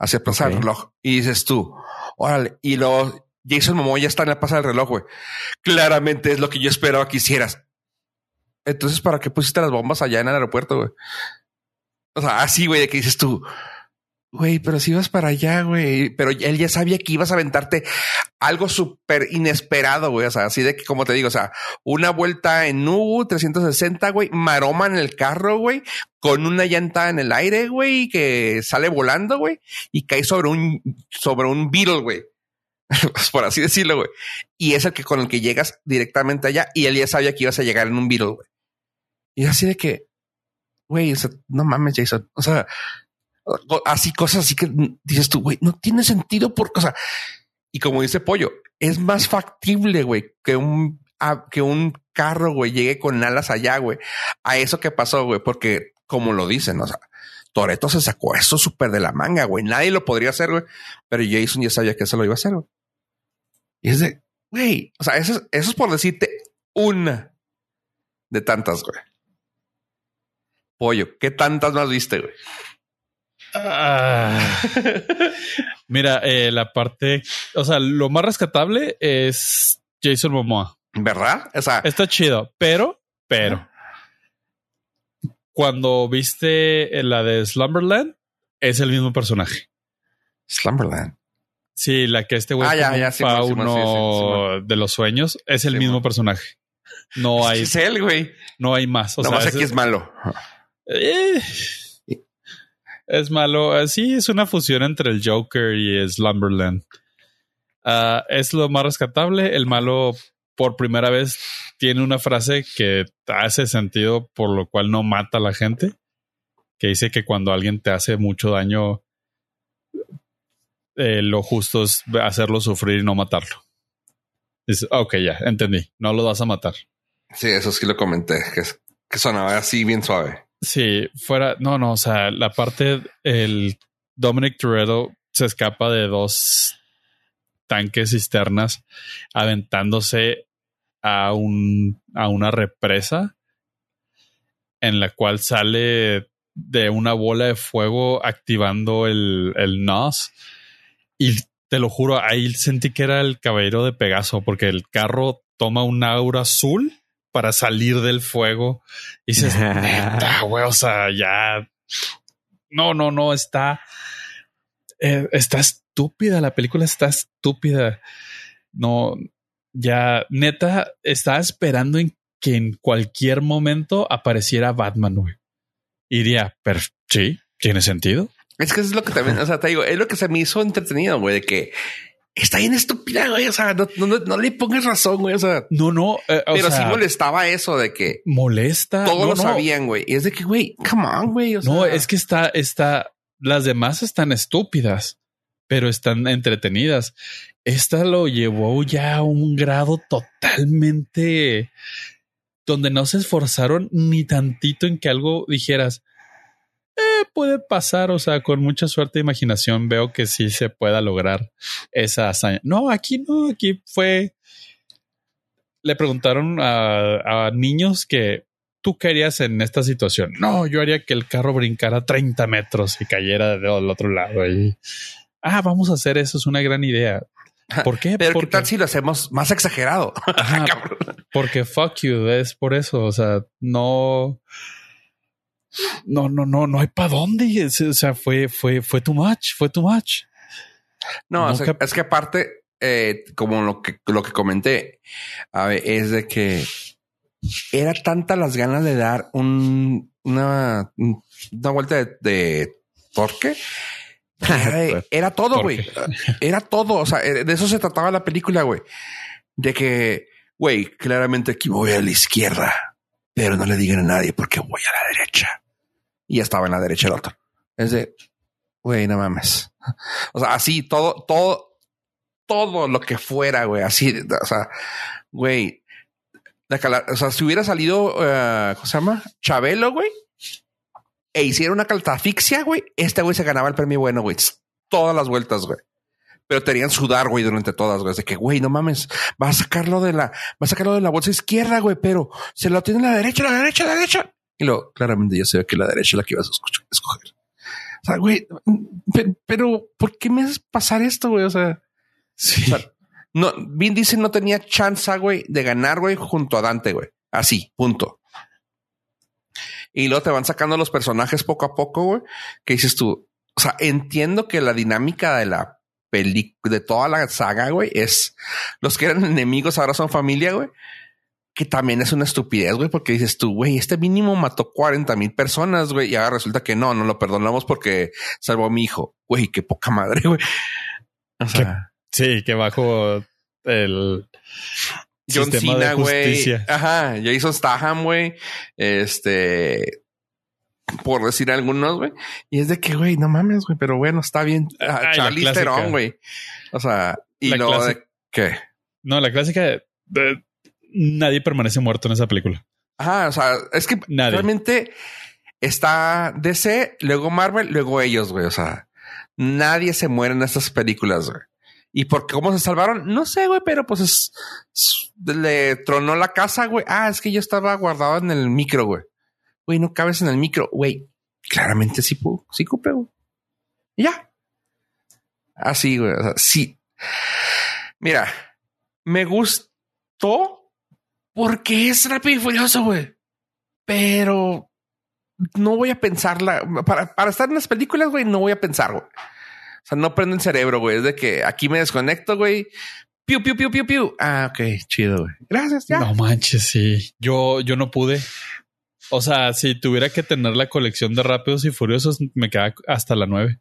Hacia la plaza del reloj. Y dices tú, órale, y luego Jason Momoa ya está en la plaza del reloj, güey. Claramente es lo que yo esperaba que hicieras. Entonces, ¿para qué pusiste las bombas allá en el aeropuerto, güey? O sea, así, güey, de que dices tú, Güey, pero si ibas para allá, güey. Pero él ya sabía que ibas a aventarte algo súper inesperado, güey. O sea, así de que, como te digo, o sea, una vuelta en U 360, güey, maroma en el carro, güey, con una llanta en el aire, güey, que sale volando, güey, y cae sobre un, sobre un Beetle, güey. Por así decirlo, güey. Y es el que con el que llegas directamente allá y él ya sabía que ibas a llegar en un Beetle, güey. Y así de que, güey, no mames, Jason. O sea, así cosas así que dices tú, güey, no tiene sentido por cosa. Y como dice Pollo, es más factible, güey, que un, que un carro, güey, llegue con alas allá, güey, a eso que pasó, güey, porque como lo dicen, o sea, Toreto se sacó eso súper de la manga, güey. Nadie lo podría hacer, güey. Pero Jason ya sabía que eso lo iba a hacer, güey. Y es de, güey, o sea, eso, eso es por decirte una de tantas, güey. Pollo, ¿qué tantas más viste, güey? Ah. Mira, eh, la parte, o sea, lo más rescatable es Jason Momoa. ¿Verdad? O sea, está chido, pero, pero cuando viste la de Slumberland, es el mismo personaje. Slumberland. Sí, la que este güey ah, uno de los sueños es el mismo personaje. No hay. Es él, güey. No hay más. O no sea, aquí es malo. Eh, es malo. Eh, sí, es una fusión entre el Joker y Slumberland. Ah, es lo más rescatable. El malo, por primera vez, tiene una frase que hace sentido, por lo cual no mata a la gente. Que dice que cuando alguien te hace mucho daño, eh, lo justo es hacerlo sufrir y no matarlo. Dice, ok, ya, entendí. No lo vas a matar. Sí, eso sí lo comenté, que, que sonaba así bien suave. Sí, fuera, no, no, o sea, la parte, el Dominic Toretto se escapa de dos tanques cisternas aventándose a un, a una represa en la cual sale de una bola de fuego activando el, el NOS. Y te lo juro, ahí sentí que era el caballero de Pegaso, porque el carro toma un aura azul para salir del fuego. Y dices, neta, güey, o sea, ya. No, no, no, está. eh, está estúpida, la película está estúpida. No, ya, neta, estaba esperando en que en cualquier momento apareciera Batman, güey. Y diría, pero sí, tiene sentido. Es que eso es lo que también, o sea, te digo, es lo que se me hizo entretenido, güey, de que está bien estúpida, güey. O sea, no, no, no le pongas razón, güey. O sea, No, no, eh, o pero sí sea, molestaba eso de que molesta. todos No, lo sabían, güey. Y es de que, güey, come on, güey. O sea, No, es que está, está, las demás están estúpidas, pero están entretenidas. Esta lo llevó ya a un grado totalmente donde no se esforzaron ni tantito en que algo dijeras. Eh, puede pasar, o sea, con mucha suerte e imaginación veo que sí se pueda lograr esa hazaña. No, aquí no, aquí fue. Le preguntaron a, a niños que tú qué harías en esta situación. No, yo haría que el carro brincara 30 metros y cayera del otro lado. Y, ah, vamos a hacer eso, es una gran idea. ¿Por qué? Pero qué Porque, tal si lo hacemos más exagerado? Ajá, porque fuck you, es por eso. O sea, no. No, no, no, no hay para dónde. O sea, fue, fue, fue too much, fue too much. No, o sea, Nunca- es que aparte, eh, como lo que, lo que comenté, a ver, es de que era tanta las ganas de dar un, una, una vuelta de, de torque. que Era, era todo, güey. Era todo. O sea, eh, de eso se trataba la película, güey. De que, güey, claramente aquí voy a la izquierda, pero no le digan a nadie porque voy a la derecha. Y estaba en la derecha el otro. Es de, güey, no mames. O sea, así todo, todo, todo lo que fuera, güey. Así, o sea, güey. O sea, si hubiera salido, eh, ¿cómo se llama? Chabelo, güey. E hiciera una catafixia, güey. Este güey se ganaba el premio bueno, güey. Todas las vueltas, güey. Pero tenían sudar, güey, durante todas, güey. De que, güey, no mames, va a sacarlo de la, va a sacarlo de la bolsa izquierda, güey, pero se lo tiene a la derecha, la derecha, la derecha. Y luego, claramente yo sé que la derecha es la que ibas a escoger. O sea, güey, pe- pero ¿por qué me haces pasar esto, güey? O sea, Sí. o sea, no, Vin Diesel no tenía chance, güey, de ganar, güey, junto a Dante, güey. Así, punto. Y luego te van sacando los personajes poco a poco, güey. Que dices tú, o sea, entiendo que la dinámica de la película, de toda la saga, güey, es los que eran enemigos ahora son familia, güey. Que también es una estupidez, güey, porque dices tú, güey, este mínimo mató 40 mil personas, güey, y ahora resulta que no, no lo perdonamos porque salvó a mi hijo. Güey, qué poca madre, güey. O sea, Sí, que bajo el John sistema de Cena, güey. justicia. Ajá, Jason Statham, güey. Este, por decir algunos, güey. Y es de que, güey, no mames, güey, pero bueno, está bien. Ah, Charlize. Theron, güey. O sea, y La lo clásica. de qué. No, la clásica de, de- nadie permanece muerto en esa película. Ajá, o sea, es que Nadie. realmente está DC, luego Marvel, luego ellos, güey. O sea, nadie se muere en estas películas, güey. ¿Y por cómo se salvaron? No sé, güey, pero pues es, es- le tronó la casa, güey. Ah, es que yo estaba guardado en el micro, güey. Güey, no cabes en el micro, güey. Claramente sí, pu- sí cupe, güey. Y ya. Así, güey. O sea, sí. Mira, me gustó porque es rápido y furioso, güey. Pero no voy a pensarla. Para, para estar en las películas, güey, no voy a pensar, güey. O sea, no prende el cerebro, güey. Es de que aquí me desconecto, güey. Piu, piu, piu, piu, piu. Ah, ok, chido, güey. Gracias, ya. No manches, sí. Yo, yo no pude. O sea, si tuviera que tener la colección de Rápidos y Furiosos, me queda hasta la 9.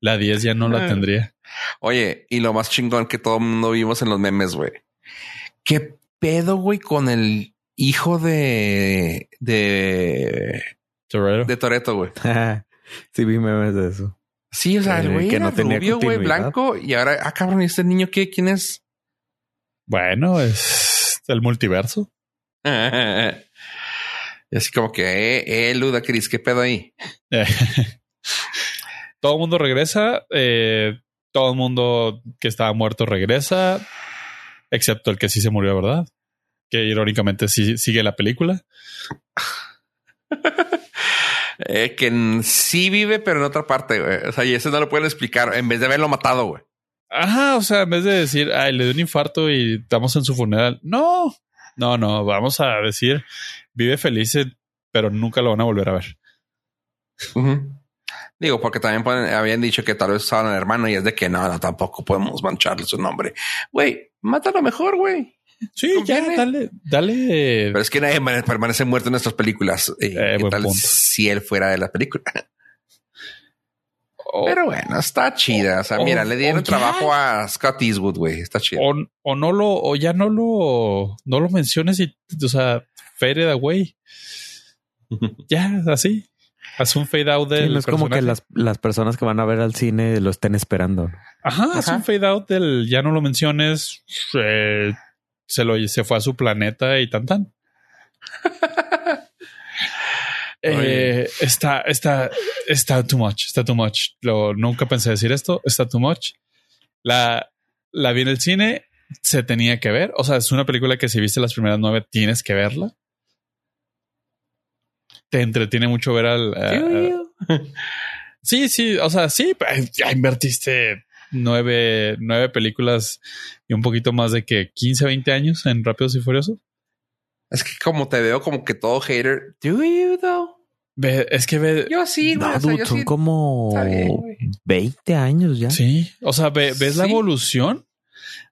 La 10 ya no la Ah. tendría. Oye, y lo más chingón que todo el mundo vimos en los memes, güey. ¿Qué pedo, güey, con el hijo de de Torero. de Toreto, güey? sí, vi memes de eso. Sí, o sea, el Eh, güey que era no tenía rubio, güey, blanco y ahora, ah, cabrón, ¿y este niño qué? ¿Quién es? Bueno, es el multiverso. Y así como que, eh, eh, Luda Cris, ¿qué pedo ahí? Todo el mundo regresa. eh, todo el mundo que estaba muerto regresa, excepto el que sí se murió, ¿verdad? Que irónicamente sí sigue la película. Eh, que sí vive, pero en otra parte, güey. O sea, y eso no lo pueden explicar en vez de haberlo matado, güey. Ajá, o sea, en vez de decir, ay, le dio un infarto y estamos en su funeral. No, no, no, vamos a decir, vive feliz, pero nunca lo van a volver a ver. Digo, porque también habían dicho que tal vez usaban al hermano y es de que no, no, tampoco podemos mancharle su nombre. Güey, mátalo mejor, güey. Sí, ya, dale, dale. Pero es que nadie permanece muerto en nuestras películas. Eh, tal si él fuera de la película? Pero bueno, está chida. O sea, mira, le dieron trabajo a Scott Eastwood, güey. Está chido. O, no lo, o ya no lo, no lo menciones y, o sea, fade away. ya, así. Haz un fade out del. no es como que las, las, personas que van a ver al cine lo estén esperando. Ajá, haz un fade out del ya no lo menciones. Eh, se lo se fue a su planeta y tan tan. eh, está, está, está too much, está too much. Lo, nunca pensé decir esto, está too much. La, la vi en el cine, se tenía que ver. O sea, es una película que si viste las primeras nueve, tienes que verla te entretiene mucho ver al. Sí, sí, o sea, sí, pues, ya invertiste nueve, nueve películas y un poquito más de que 15, 20 años en Rápidos y Furiosos. Es que como te veo como que todo hater. Do you though? es que ve. Yo sí, no, son como 20 años ya. Sí, o sea, ves la evolución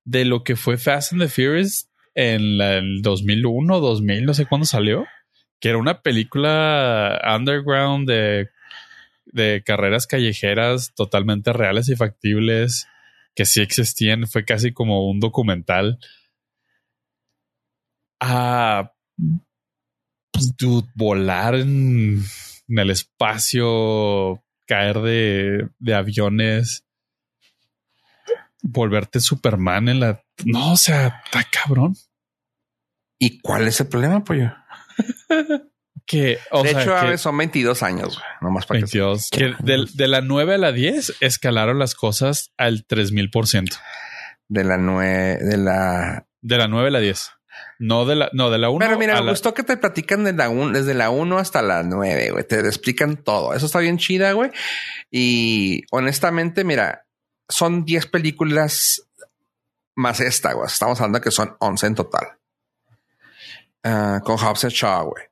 de lo que fue Fast and the Furious en el 2001, 2000, no sé cuándo salió que era una película underground de, de carreras callejeras totalmente reales y factibles que sí existían. Fue casi como un documental. A pues, volar en, el espacio, caer de, de aviones, volverte Superman en la. No, o sea, está cabrón. ¿Y cuál es el problema, pollo? Que, de hecho, son 22 años, nomás para 22. Que, de, la 9 a la 10 escalaron las cosas al 3000%. De la 9, de la... De la 9 a la 10. No de la, no, de la 1. Pero mira, me gustó que te platican de la desde la 1 hasta la 9, güey. Te explican todo. Eso está bien chida, güey. Y honestamente, mira, son 10 películas más esta, güey. Estamos hablando que son 11 en total. Ah, con Hobbs Shaw, güey.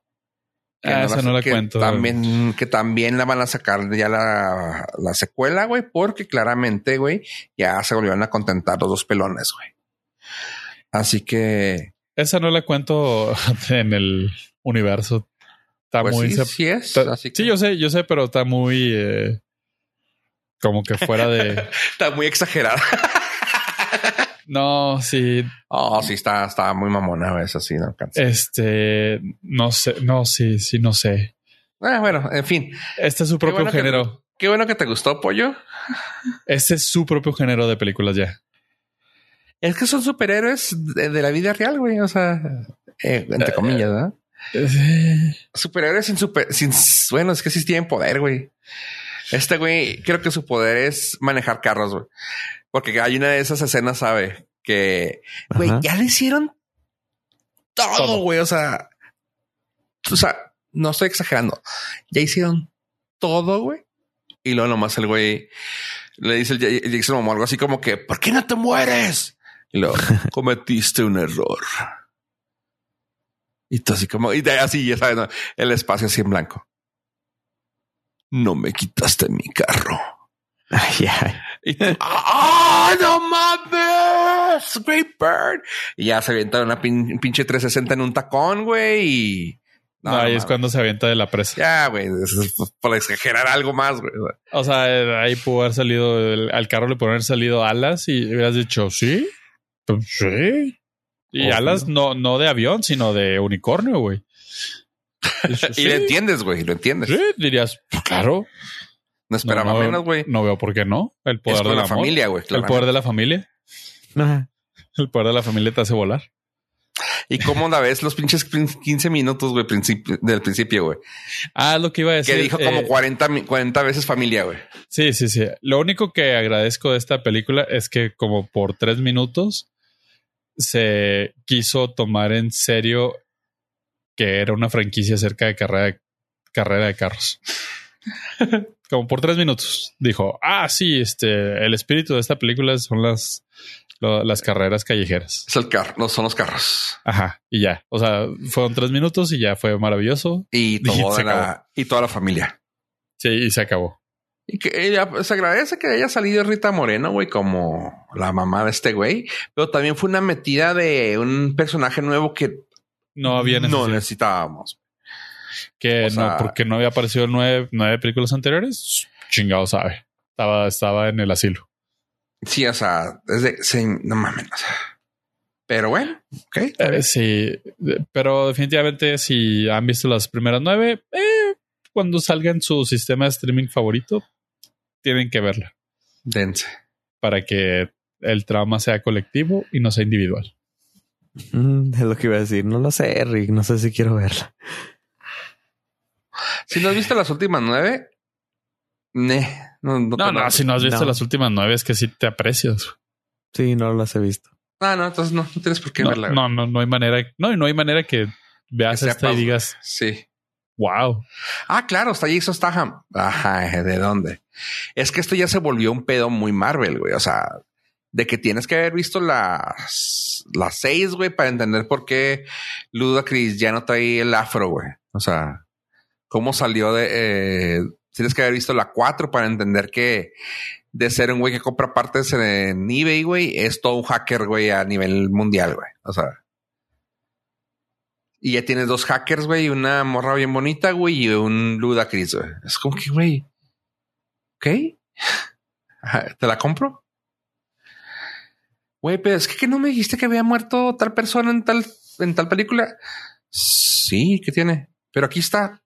Ah, esa no la cuento. También, que también la van a sacar ya la, la secuela, güey, porque claramente, güey, ya se volvieron a contentar los dos pelones, güey. Así que. Esa no la cuento en el universo. Está pues muy. Sí, sí es. Sí, yo sé, yo sé, pero está muy. Eh, como que fuera de. está muy exagerada. No, sí. Oh, sí, está, está muy mamona eso, sí, no Este, no sé, no, sí, sí, no sé. Ah, bueno, en fin. Este es su propio género. qué bueno que te gustó, pollo. Este es su propio género de películas ya. Es que son superhéroes de, la vida real, güey. O sea, eh, entre comillas, ¿no? Eh, superhéroes sin super, sin, bueno, es que sí tienen poder, güey. Este güey, creo que su poder es manejar carros, güey. Porque hay una de esas escenas, sabe, que, güey, ya le hicieron todo, güey. O sea, o sea, no estoy exagerando. Ya hicieron todo, güey. Y luego nomás el güey le dice el Jason algo así como que, ¿por qué no te mueres? Y luego, cometiste un error. Y tú así como, y así, ya sabes, el espacio así en blanco. No me quitaste mi carro. Ay, ay. Y ¡Ah, no mames! Great Bird. Y ya se avienta una pinche 360 en un tacón, güey. Y. No, ahí es cuando se avienta de la presa. Ya, güey. Por exagerar algo más, güey. O sea, ahí pudo haber salido, al carro le pudo haber salido alas y hubieras dicho, sí. Pues, sí. Y alas no, no de avión, sino de unicornio, güey. y lo entiendes, güey. Lo entiendes. Sí, dirías, pues, claro. No esperaba menos, güey. No veo por qué no. El poder de la familia, güey. El poder de la familia. El poder de la familia te hace volar. ¿Y cómo la ves los pinches 15 minutos, güey, del principio, güey? Ah, lo que iba a decir. Que dijo como 40, eh, 40 veces familia, güey. Sí, sí, sí. Lo único que agradezco de esta película es que como por tres minutos se quiso tomar en serio que era una franquicia acerca de carrera carrera de carros. Como por tres minutos. Dijo, ah, sí, este, el espíritu de esta película son las, las carreras callejeras. Es el carro, no son los carros. Ajá. Y ya. O sea, fueron tres minutos y ya fue maravilloso. Y, toda, la, y toda la familia. Sí, y se acabó. Y que ella se agradece que haya salido Rita Moreno, güey, como la mamá de este güey, pero también fue una metida de un personaje nuevo que no había no necesitábamos. Que no, porque no había aparecido en nueve, nueve películas anteriores. Chingado sabe. Estaba, estaba en el asilo. Sí, o sea, desde sí, no mames. pero bueno, ok. Eh, sí, pero definitivamente si han visto las primeras nueve, eh, cuando salga en su sistema de streaming favorito, tienen que verla. Dense. Para que el trauma sea colectivo y no sea individual. Mm, es lo que iba a decir. No lo sé, Rick. No sé si quiero verla. Si no has visto las últimas nueve, no, no, no, si no has visto las últimas nueve es que sí te aprecias. Sí, no las he visto. Ah, no, entonces no, no tienes por qué verla. No, no, no hay manera. No, no hay manera que veas esta y digas. Sí. Wow. Ah, claro, está Jason Statham. Ajá, ¿de dónde? Es que esto ya se volvió un pedo muy Marvel, güey. O sea, de que tienes que haber visto las, las seis, güey, para entender por qué Ludacris ya no trae el afro, güey. O sea, cómo salió de... Eh, tienes que haber visto la cuatro para entender que de ser un güey que compra partes en eBay, güey, es todo un hacker, güey, a nivel mundial, güey. O sea... Y ya tienes dos hackers, güey, una morra bien bonita, güey, y un Ludacris, güey. Es como que, güey, ¿ok? ¿Te la compro? Güey, pero es que, no me dijiste que había muerto tal persona en tal, en tal película. Sí, ¿qué tiene? Pero aquí está.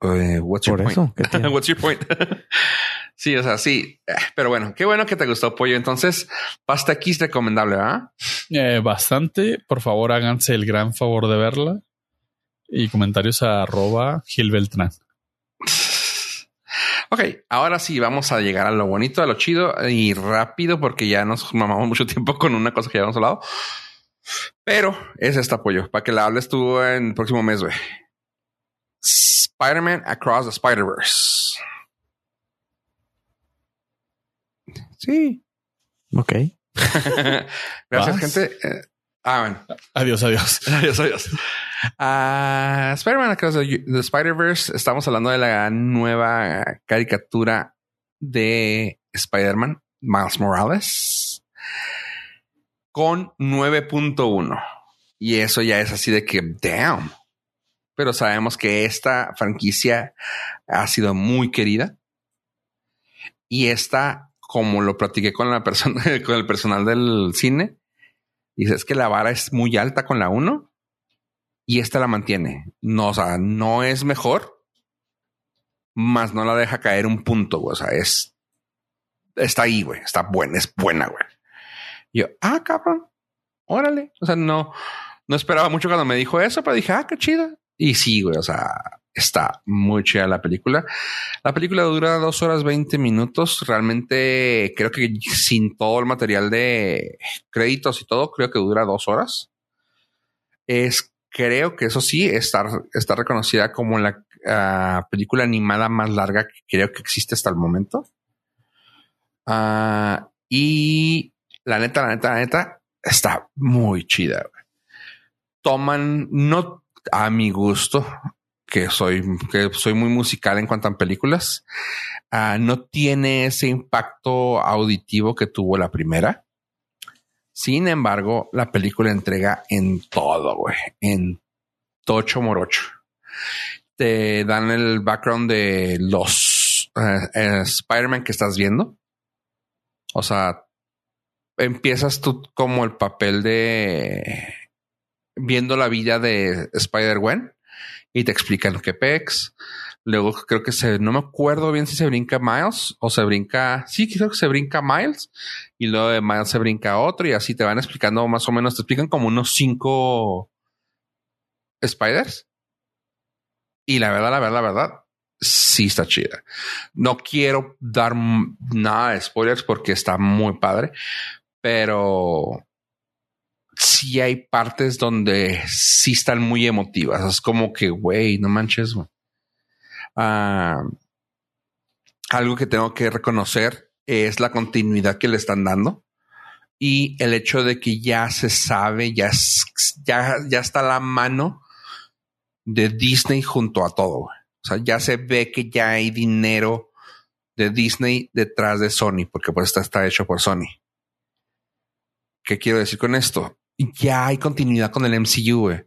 Uh, what's your point? what's your point? sí, o sea, sí. Pero bueno, qué bueno que te gustó, Pollo. Entonces, Pasta aquí es recomendable, ¿ah? Eh, bastante. Por favor, háganse el gran favor de verla. Y comentarios a arroba Gil Beltrán. Ok, ahora sí, vamos a llegar a lo bonito, a lo chido y rápido porque ya nos mamamos mucho tiempo con una cosa que ya habíamos hablado. Pero es este apoyo para que la hables tú en el próximo mes, güey. Spider-Man Across the Spider-Verse. Sí. Ok. Gracias, gente. Eh, ah, bueno. Adiós, adiós. Adiós, adiós. Uh, Spider-Man Across the, Spider-Verse. Estamos hablando de la nueva caricatura de Spider-Man, Miles Morales, con 9.1. Y eso ya es así de que, damn. Pero sabemos que esta franquicia ha sido muy querida. Y esta, como lo platiqué con la persona, con el personal del cine, dices que la vara es muy alta con la 1 y esta la mantiene. No, o sea, no es mejor, más no la deja caer un punto. O sea, es está ahí, güey. Está buena, es buena, güey. Yo, ah, cabrón, órale. O sea, no, no esperaba mucho cuando me dijo eso, pero dije, ah, qué chida. Y sí, güey, o sea, está muy chida la película. La película dura dos horas 20 minutos. Realmente creo que sin todo el material de créditos y todo, creo que dura dos horas. Es creo que eso sí está, está reconocida como la ah, película animada más larga que creo que existe hasta el momento. Ah, y la neta, la neta, la neta, está muy chida. Toman, no a mi gusto, que soy, que soy muy musical en cuanto a películas, ah, no tiene ese impacto auditivo que tuvo la primera. Sin embargo, la película entrega en todo, güey, en tocho morocho. Te dan el background de los eh, Spider-Man que estás viendo. O sea, empiezas tú como el papel de viendo la vida de Spider-Gwen y te explican qué pex. Luego creo que se, no me acuerdo bien si se brinca Miles o se brinca, sí, creo que se brinca Miles y luego de Miles se brinca otro y así te van explicando más o menos, te explican como unos cinco Spiders. Y la verdad, la verdad, la verdad, sí está chida. No quiero dar nada de spoilers porque está muy padre, pero sí hay partes donde sí están muy emotivas. Es como que, güey, no manches, güey. Ah, algo que tengo que reconocer es la continuidad que le están dando y el hecho de que ya se sabe, ya, ya, ya está la mano de Disney junto a todo. O sea, ya se ve que ya hay dinero de Disney detrás de Sony, porque pues está hecho por Sony. ¿Qué quiero decir con esto? Ya hay continuidad con el MCU, güey.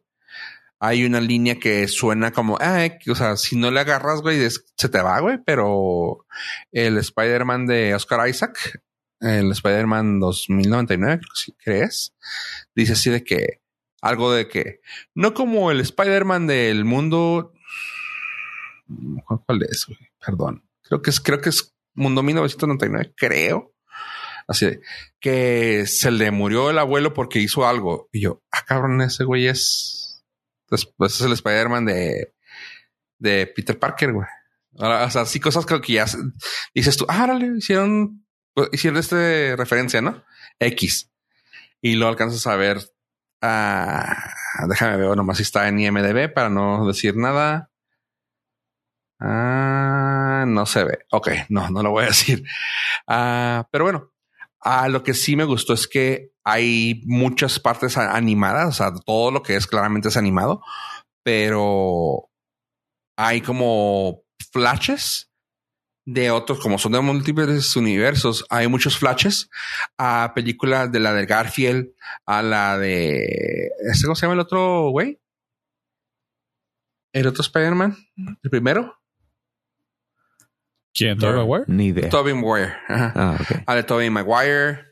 Hay una línea que suena como, ah, o sea, si no le agarras, güey, se te va, güey, pero el Spider-Man de Oscar Isaac el Spider-Man 2099, si crees, dice así de que algo de que no como el Spider-Man del mundo. ¿Cuál es? Perdón. Creo que es, creo que es Mundo 1999, creo. Así que se le murió el abuelo porque hizo algo. Y yo, ah, cabrón, ese güey es. Después es el Spider-Man de, de Peter Parker, güey. o sea, sí, cosas que ya dices tú, ah, le hicieron pues, hicieron este referencia, ¿no? X. Y lo alcanzas a ver. Ah, déjame ver nomás si está en IMDB para no decir nada. Ah, no se ve. Ok, no, no lo voy a decir. Ah, pero bueno, a lo que sí me gustó es que hay muchas partes animadas, o sea, todo lo que es claramente es animado, pero hay como flashes de otros, como son de múltiples universos, hay muchos flashes a películas de la de Garfield, a la de. ¿Este cómo se llama el otro güey? ¿El otro Spider-Man? ¿El primero? ¿Quién? ¿Tobey Maguire? Ni idea. Tobey Maguire. Ajá. Ah, ok. A de Tobey Maguire.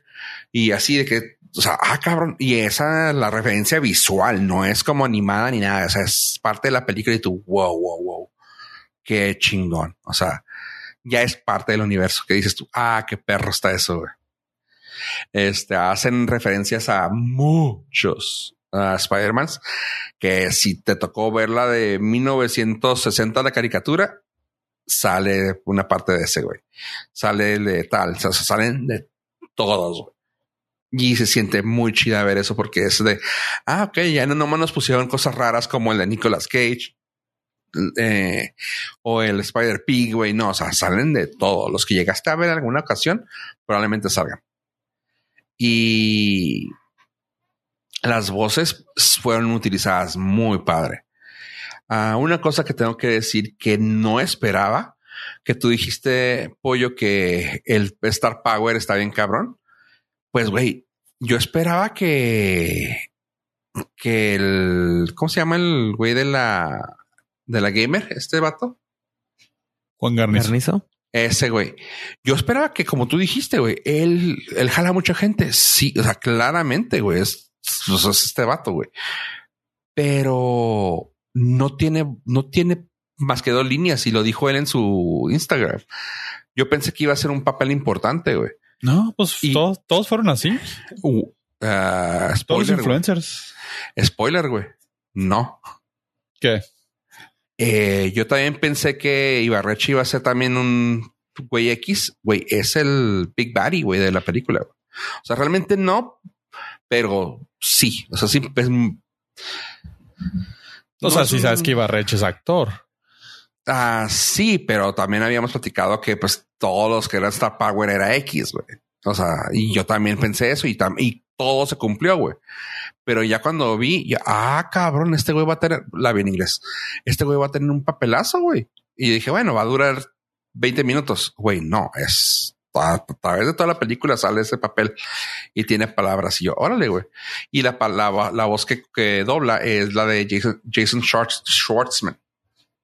Y así de que, o sea, ah, cabrón. Y esa, la referencia visual, no es como animada ni nada. O sea, es parte de la película y tú, wow, wow, wow. Qué chingón. O sea, ya es parte del universo que dices tú, ah, qué perro está eso. Este hacen referencias a muchos uh, Spider-Mans que si te tocó ver la de 1960, la caricatura, sale una parte de ese güey, sale de tal, o sea, salen de todos. Y se siente muy chida ver eso porque es de, ah, ok, ya no nomás nos pusieron cosas raras como el de Nicolas Cage, eh, o el Spider Pig, güey. No, o sea, salen de todo. Los que llegaste a ver en alguna ocasión probablemente salgan. Y las voces fueron utilizadas muy padre. Ah, una cosa que tengo que decir que no esperaba, que tú dijiste, pollo, que el Star Power está bien cabrón. Pues, güey, yo esperaba que, que el, ¿cómo se llama el güey de la, de la gamer, este vato. Juan Garnizo. Ese güey. Yo esperaba que, como tú dijiste, güey, él, él jala a mucha gente. Sí, o sea, claramente, güey, es, este vato, güey. Pero no tiene, no tiene más que dos líneas y lo dijo él en su Instagram. Yo pensé que iba a ser un papel importante, güey. No, pues todos, todos fueron así. Uh, uh spoiler, todos influencers. Spoiler, güey. No. ¿Qué? Eh, yo también pensé que Ibarreche iba a ser también un güey X. Güey, es el Big Baddy, güey, de la película. O sea, realmente no, pero sí. O sea, sí. Pues, o sea, sí sabes que Ibarreche es actor. Ah, sí, pero también habíamos platicado que pues todos los que eran Star Power era X, güey. O sea, y yo también pensé eso y, y todo se cumplió, güey. Pero ya cuando vi, ya, ah, cabrón, este güey va a tener, la vi en inglés, este güey va a tener un papelazo, güey. Y dije, bueno, va a durar 20 minutos. Güey, no, es a, través de toda la película sale ese papel y tiene palabras. Y yo, órale, güey. Y la, la, la voz que, que, dobla es la de Jason, Jason Schwartzman.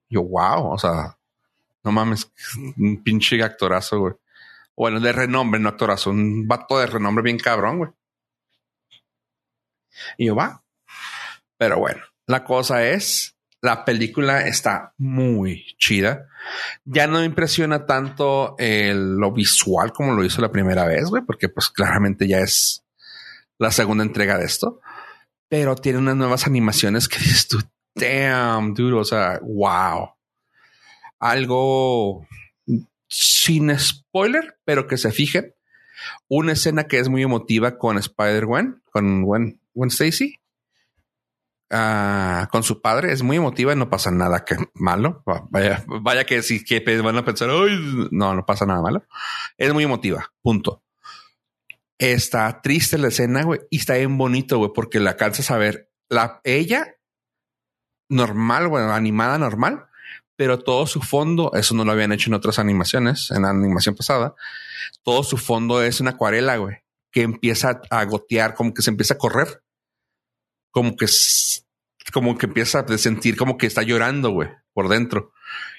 Yo, wow, o sea, no mames, un pinche actorazo, güey. Bueno, de renombre, no actorazo, un vato de renombre bien cabrón, güey. Y yo va. Pero bueno, la cosa es, la película está muy chida. Ya no me impresiona tanto lo visual como lo hizo la primera vez, güey, porque pues claramente ya es la segunda entrega de esto. Pero tiene unas nuevas animaciones que dices tú, damn, dude, o sea, wow. Algo sin spoiler, pero que se fijen. Una escena que es muy emotiva con Spider-Gwen, con Gwen, Gwen Stacy. Ah, con su padre. Es muy emotiva y no pasa nada que malo. Vaya, que si que van a pensar, Ay, no, no pasa nada malo. Es muy emotiva. Punto. Está triste la escena, güey, y está bien bonito, güey, porque la alcanzas a ver la ella normal, bueno, animada normal, pero todo su fondo, eso no lo habían hecho en otras animaciones, en la animación pasada, todo su fondo es una acuarela, güey, que empieza a gotear, como que se empieza a correr, como que, como que empieza a sentir como que está llorando, güey, por dentro.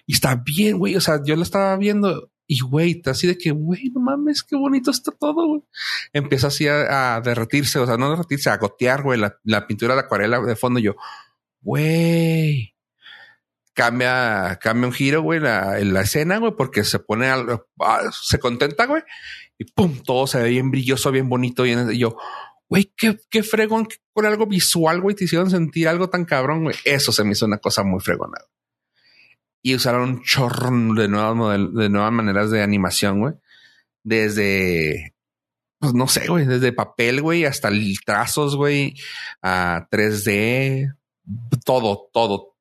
Y está bien, güey, o sea, yo lo estaba viendo y, güey, así de que, güey, no mames, qué bonito está todo, güey. Empieza así a, derretirse, o sea, no derretirse, a gotear, güey, la, la pintura de acuarela de fondo. Yo, güey, cambia, cambia un giro, güey, la, la escena, güey, porque se pone ah, se contenta, güey, y pum, todo se ve bien brilloso, bien bonito. y yo, güey, qué, qué fregón con algo visual, güey, te hicieron sentir algo tan cabrón, güey. Eso se me hizo una cosa muy fregona. Y usaron un chorro de nuevas, de nuevas maneras de animación, güey. Desde, pues no sé, güey, desde papel, güey, hasta trazos, güey, a 3D, todo, todo,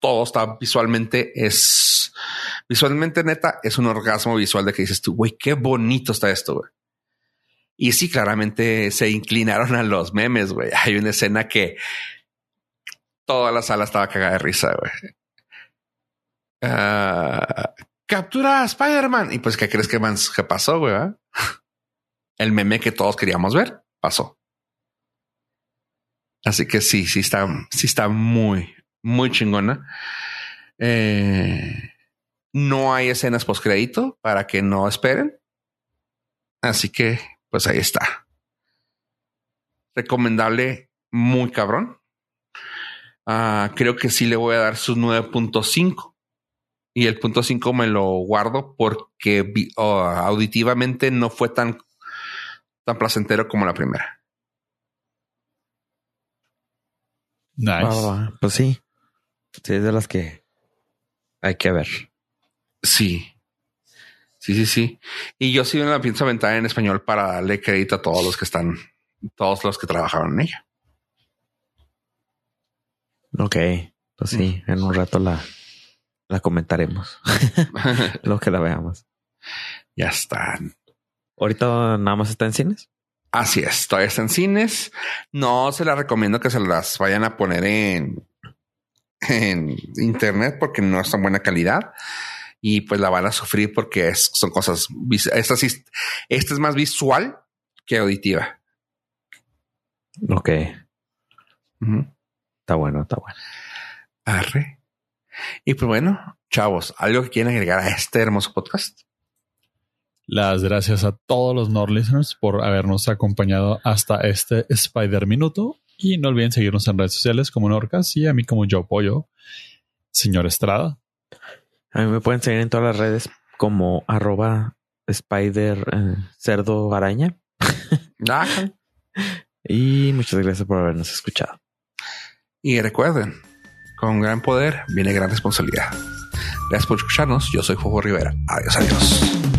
todo está visualmente es visualmente neta, es un orgasmo visual de que dices tú, güey, qué bonito está esto, güey. Y sí, claramente se inclinaron a los memes, güey. Hay una escena que toda la sala estaba cagada de risa, güey. Ah, captura a Spider-Man. Y pues, ¿qué crees que, pasó, güey? El meme que todos queríamos ver pasó. Así que sí, sí está, sí está muy, muy chingona. Eh, no hay escenas post crédito para que no esperen. Así que, pues ahí está. Recomendable, muy cabrón. Ah, creo que sí le voy a dar su 9.5 y el punto 5 me lo guardo porque oh, auditivamente no fue tan, tan placentero como la primera. Nice. pues sí. Sí, es de las que hay que ver. Sí. Sí, sí, sí. Y yo sí me la pienso aventar en español para darle crédito a todos los que están, todos los que trabajaron en ella. Ok. Pues sí, en un rato la, la comentaremos. Lo que la veamos. Ya están. Ahorita nada más está en cines. Así es, todavía está en cines. No se las recomiendo que se las vayan a poner en, en internet porque no es tan buena calidad y pues la van a sufrir porque son cosas. Esta, esta es más visual que auditiva. Ok. Está bueno, está bueno. Arre. Y pues bueno, chavos, algo que quieren agregar a este hermoso podcast. Las gracias a todos los Nord listeners por habernos acompañado hasta este Spider Minuto. Y no olviden seguirnos en redes sociales como Norcas y a mí como Yo Pollo, señor Estrada. A mí me pueden seguir en todas las redes como arroba Spider eh, Cerdo Araña. y muchas gracias por habernos escuchado. Y recuerden, con gran poder viene gran responsabilidad. Gracias por escucharnos. Yo soy Juego Rivera. Adiós, adiós.